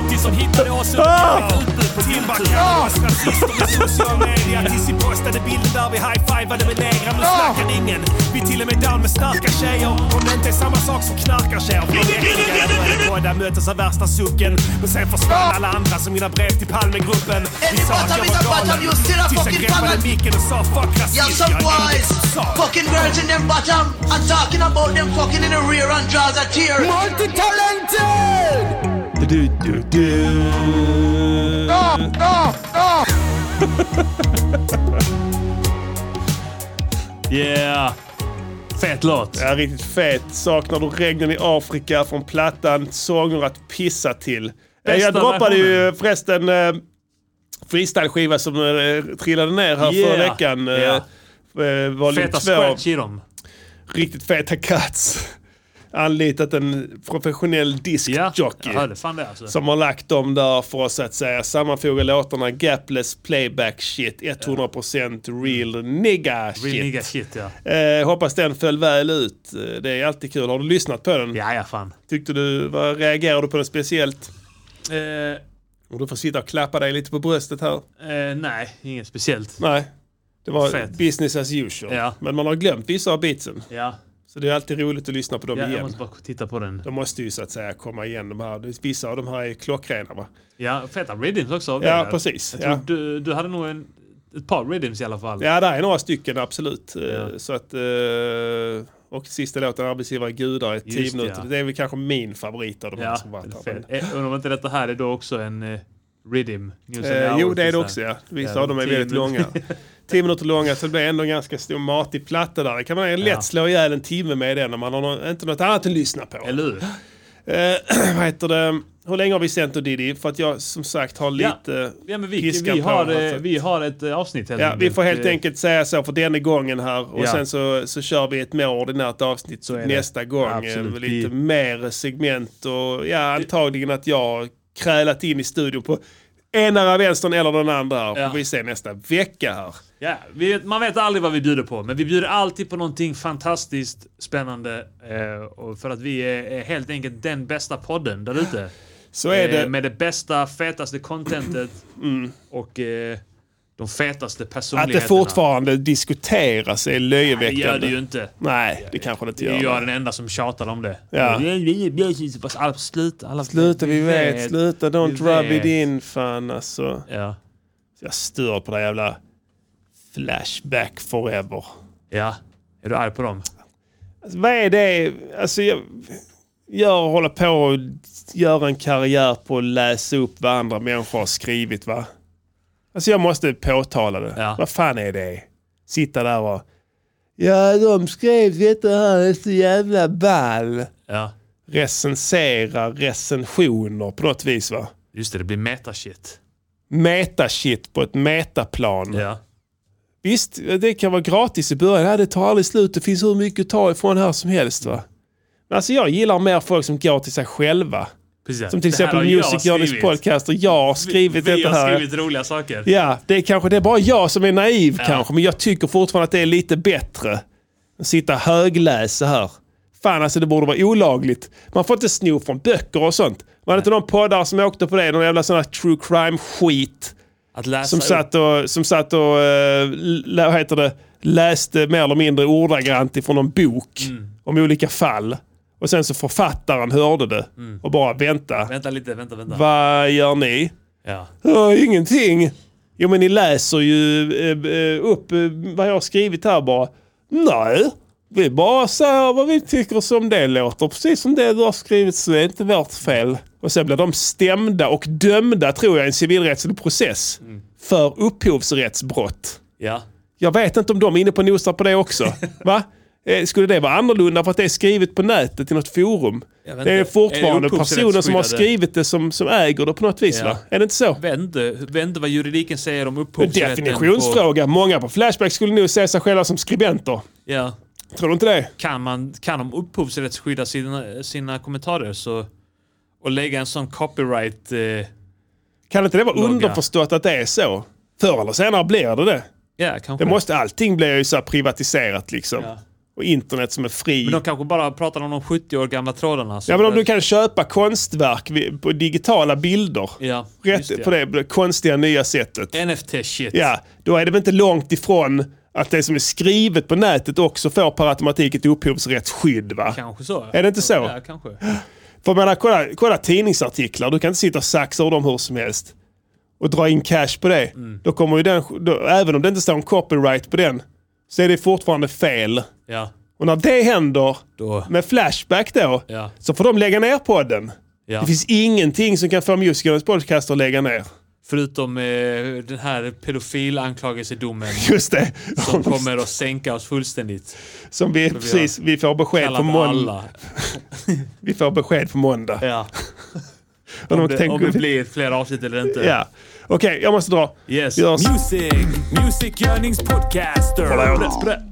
tills de hittade oss under ett utbud på Timba Timbuktu. kallar oss rasister med social media tills vi postade bilder där vi high-fivade med negrar. Nu snackar ingen. Vi till och med down med starka tjejer. Om det inte är samma sak som knarkartjejer. Vi är äckliga. Jag började båda möttes av värsta sucken. Men sen försvann alla andra som mina brev till Palmegruppen. Vi sa att jag var galen. Tills jag greppade micken och sa fuck rasism. Jag är inte sa. fucking girls in them bottom. I'm talking about them fucking in the rear and draws a tear. Du, du, du. Yeah. Fet låt. Ja, riktigt fet. Saknar du regnen i Afrika från plattan Sånger att pissa till. Bästa Jag droppade ju förresten eh, freestyle-skiva som eh, trillade ner här Yeah. förra veckan. Eh, Ja. eh, Feta 2. scratch i dem. Riktigt feta cuts. Anlitat en professionell Ja, diskjockey. det alltså. Som har lagt dem där för att så att säga sammanfoga låtarna gapless playback shit 100% real nigga shit. Real nigga shit ja. Eh, hoppas den föll väl ut. Eh, Det är alltid kul. Har du lyssnat på den? Ja, ja fan. Tyckte du, vad reagerade du på den speciellt? Eh, Och du får sitta och klappa dig lite på bröstet här. eh, nej, inget speciellt. Nej, det var Fett. business as usual. Ja. Men man har glömt vissa av beatsen. Ja, Så det är alltid roligt att lyssna på dem ja jag igen. måste bara titta på den. De måste ju så att säga komma igen. De här, vissa av de här är klockrena va? Ja, feta rhythms också. av Ja, precis. Jag Ja. du, du hade nog en, ett par rhythms i alla fall. Ja, det är några stycken absolut. Eh, Ja. Så att, eh, och sista låten, Arbetsgivare Gudar, i Just det, minuter. ja. Det är väl kanske min favorit av de här Ja, som varit är här. Eh, Undrar om inte detta här är då också en, the Eh, jo, det är det också ja. Vissa Ja, av dem är tio väldigt långa. 10 minuter långa så det blir ändå en ganska stor matig platta där. Det kan man lätt Ja. slå ihjäl en timme med den om man har nå- inte något annat att lyssna på. Eller hur? Eh, vad heter det? Hur länge har vi sänt då Diddy? För att jag som sagt har Ja. lite Ja, men vi, piska vi, på har, här, eh, så att- vi har ett eh, avsnitt helt Ja, vi får helt enkelt säga så för denna gången här. Och Ja. sen så, så kör vi ett mer ordinärt avsnitt Så är det. nästa gång. eh, Absolut. Lite Vi- mer segment och ja, antagligen att jag krälat in i studion på ena vänstern eller den andra. Ja. Får vi se nästa vecka här. Ja, vi, man vet aldrig vad vi bjuder på, men vi bjuder alltid på någonting fantastiskt spännande. Eh, och för att vi är, är helt enkelt den bästa podden där ute. Så är det. Eh, med det bästa, fetaste contentet och eh, de fetaste Att personligheterna. det fortfarande diskuteras är Nej, det löjeväckande. gör det ju inte. Nej, det kanske det inte är gör. jag den enda som tjatar om det. Ja. Alla, sluta, alla, Sluta, vi vet. Sluta, don't vi rub it vet. in fan alltså. Ja. Jag stör på det jävla Flashback forever. ja. Är du arg på dem? Alltså, vad är det? Alltså, jag, jag håller på och göra en karriär på att läsa upp vad andra människor har skrivit va? Alltså jag måste påtala det. Ja. Vad fan är det? Sitta där och... Ja, de skrev detta här är så jävla ball. Ja. Recensera recensioner på något vis va? Just det, det blir metashit. Metashit på ett metaplan. Ja. Visst, det kan vara gratis i början. Ja, det tar aldrig slut. Det finns hur mycket att ta ifrån här som helst. va. Men alltså jag gillar mer folk som går till sig själva. Precis. Som till Det här exempel Music Journeys podcast och jag har skrivit vi, vi detta har här. skrivit roliga saker. Ja, det är kanske det är bara jag som är naiv Ja. kanske. Men jag tycker fortfarande att det är lite bättre. Att sitta högläsa här. Fan alltså det borde vara olagligt. Man får inte sno från böcker och sånt. Var det inte någon poddar som åkte på det? Någon jävla sån här true crime skit. Att läsa Som satt och, som satt och vad heter det, läste mer eller mindre ordagrant ifrån någon bok Mm. om olika fall. Och sen så författaren hörde det och bara vänta. Vänta lite, vänta, vänta. Vad gör ni? Ja. Ja, ingenting. Jo men ni läser ju eh, eh, upp eh, vad jag har skrivit här bara. Nej, vi bara säger vad vi tycker som det låter. Precis som det du har skrivit så är det inte vårt fel. Och sen blir de stämda och dömda tror jag i en civilrättslig process. För upphovsrättsbrott. Ja. Jag vet inte om de är inne på nosar på det också. Va? Eh, Skulle det vara annorlunda för att det är skrivet på nätet i något forum? Det är fortfarande Är det personer som har skrivit det som, som äger det på något vis Ja. va? Är det inte så? Vet inte vad juridiken säger om upphovsrätten. Definitionsfråga. Många på Flashback skulle nog se sig själva som skribenter. På, ja. Tror du inte det? Kan, man, kan de upphovsrättsskydda sina, sina kommentarer så, och lägga en sån copyright... Eh, Kan inte det vara Logga. underförstått att det är så? Förr eller senare blir det det. ja, kanske. det måste, allting blir ju så privatiserat liksom. Ja. Och internet som är fri. Men de kanske bara pratar om de 70 år gamla trådarna. Ja men om du kan köpa konstverk på digitala bilder. Ja, Rätt på det, på det konstiga nya sättet. NFT-shit. Ja, då är det väl inte långt ifrån att det som är skrivet på nätet också får per automatik ett upphovsrättsskydd va? Kanske så. Är det inte så? Ja, kanske. För menar, kolla, kolla tidningsartiklar. Du kan inte sitta och saxa ur dem hur som helst. Och dra in cash på det. Mm. Då kommer ju den, då, även om det inte står en copyright på den, så är det fortfarande fel. Ja. Och när det händer Då. med Flashback då, Ja. så får de lägga ner podden. Ja. Det finns ingenting som kan få Musikernas podcast att lägga ner. Förutom eh, den här pedofilanklagelsedomen Just det. som kommer att sänka oss fullständigt. Som vi, vi precis, vi får besked på måndag. Vi får besked på måndag. Ja. Om det, tänker- om det blir fler avsnitt eller inte. Ja. Okej, jag måste dra. Yes. Music, Music Yearnings Podcaster. Förlåt.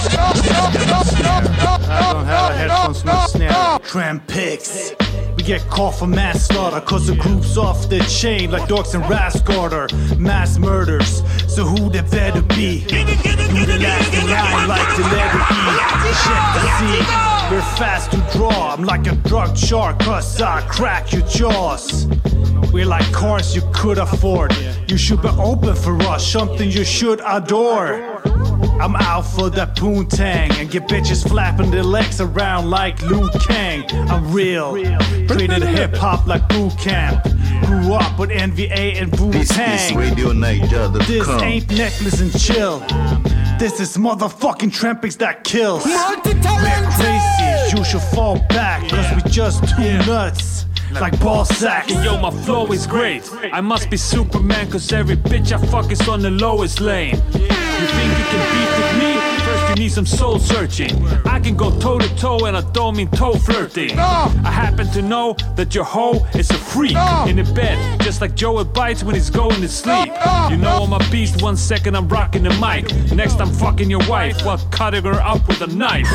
no snare. Tramp picks. We get caught for manslaughter cause the group's off the chain like dogs in Rasgarder. Mass murders, so who they better be? Who the last in line like be? Check the scene. We're fast to draw. I'm like a drug shark cause I crack your jaws. We're like cars you could afford. You should be open for us, something you should adore. I'm out for that poontang and get bitches flapping their legs around like Liu Kang. I'm real, treated hip hop like boot camp. Grew up with NVA and Wu This is Tang. Radio Niger. This ain't necklace and chill. This is motherfucking trampings that kills. We're crazy, you should fall back, cause we just too nuts. Like ball sacks. Yo, my flow is great. I must be Superman, cause every bitch I fuck is on the lowest lane. You think you can beat with me? First, you need some soul searching. I can go toe to toe, and I don't mean toe flirting. I happen to know that your hoe is a freak in the bed, just like Joe bites when he's going to sleep. You know I'm a beast. One second I'm rocking the mic, next I'm fucking your wife while cutting her up with a knife.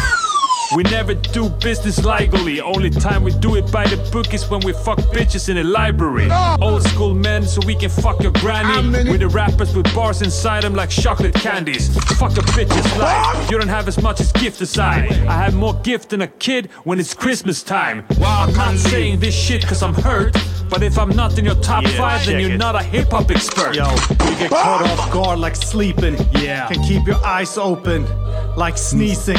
We never do business legally. Only time we do it by the book is when we fuck bitches in the library. Old school men, so we can fuck your granny. With the rappers with bars inside them like chocolate candies. Fuck a bitch's life. You don't have as much as gift aside. I I have more gift than a kid when it's Christmas time. I'm not saying this shit cause I'm hurt. But if I'm not in your top Yeah, five, then you're it. not a hip hop expert. Yo, you get ah! caught off guard like sleeping. Yeah. Can keep your eyes open like sneezing.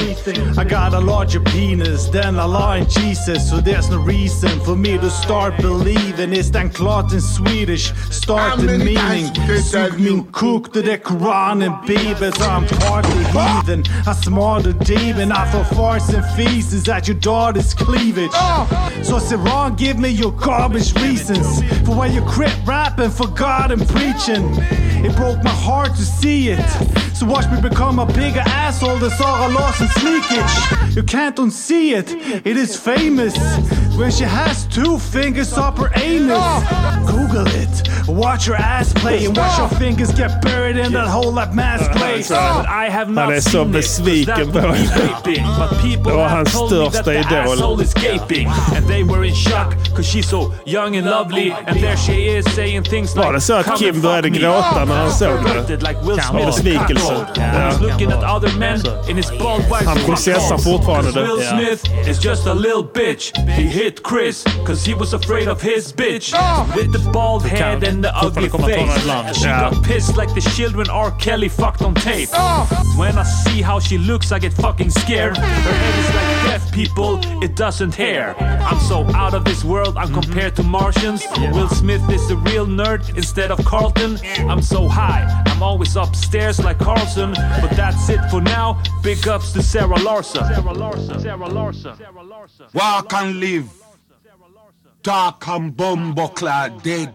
I got a larger penis than a in Jesus, so there's no reason for me to start believing. It's den klart in Swedish, start the meaning. times did I tell Sug min kuk to the Quran and so I'm partly heathen. I smart a demon, I throw farts and feces at your daughter's cleavage. So sit wrong, give me your garbage reasons for why you quit rapping for God and preaching. It broke my heart to see it. So watch me become a bigger asshole than Sarah Lawson's leakage. You can't unsee it, it is famous. When she has two fingers up her anus. Google it, watch your ass play and watch your fingers get buried in that hole like mass clay. But I have not Han är så besviken that på henne. raping. But people Det var hans that största the idol. asshole is gaping. And they were in shock cause she's so young and lovely. And there she is saying things like Var det så att "Come Kim började fuck me." gråta när han såg det? Erected Like Will Kan Smith's vara. Besvikelse. Ja. Han processar fortfarande 'Cause det. Will Ja. Smith is just a little bitch. He hit Chris cause he was afraid of his bitch. Ah! With the bald head and the ugly komma ta något face. ibland. She Ja. got pissed like the children R. Kelly fucked on tape. Ah! When I see how she looks, I get fucking scared. Her head is like deaf people, it doesn't hair. I'm so out of this world, I'm compared to Martians. Will Smith is a real nerd instead of Carlton. I'm so high, I'm always upstairs like Carlson. But that's it for now. Big ups to Sarah Larson. Sarah Larson. Sarah Larson. Sarah Larson. Walk and live. Talk and bumbo clad dead.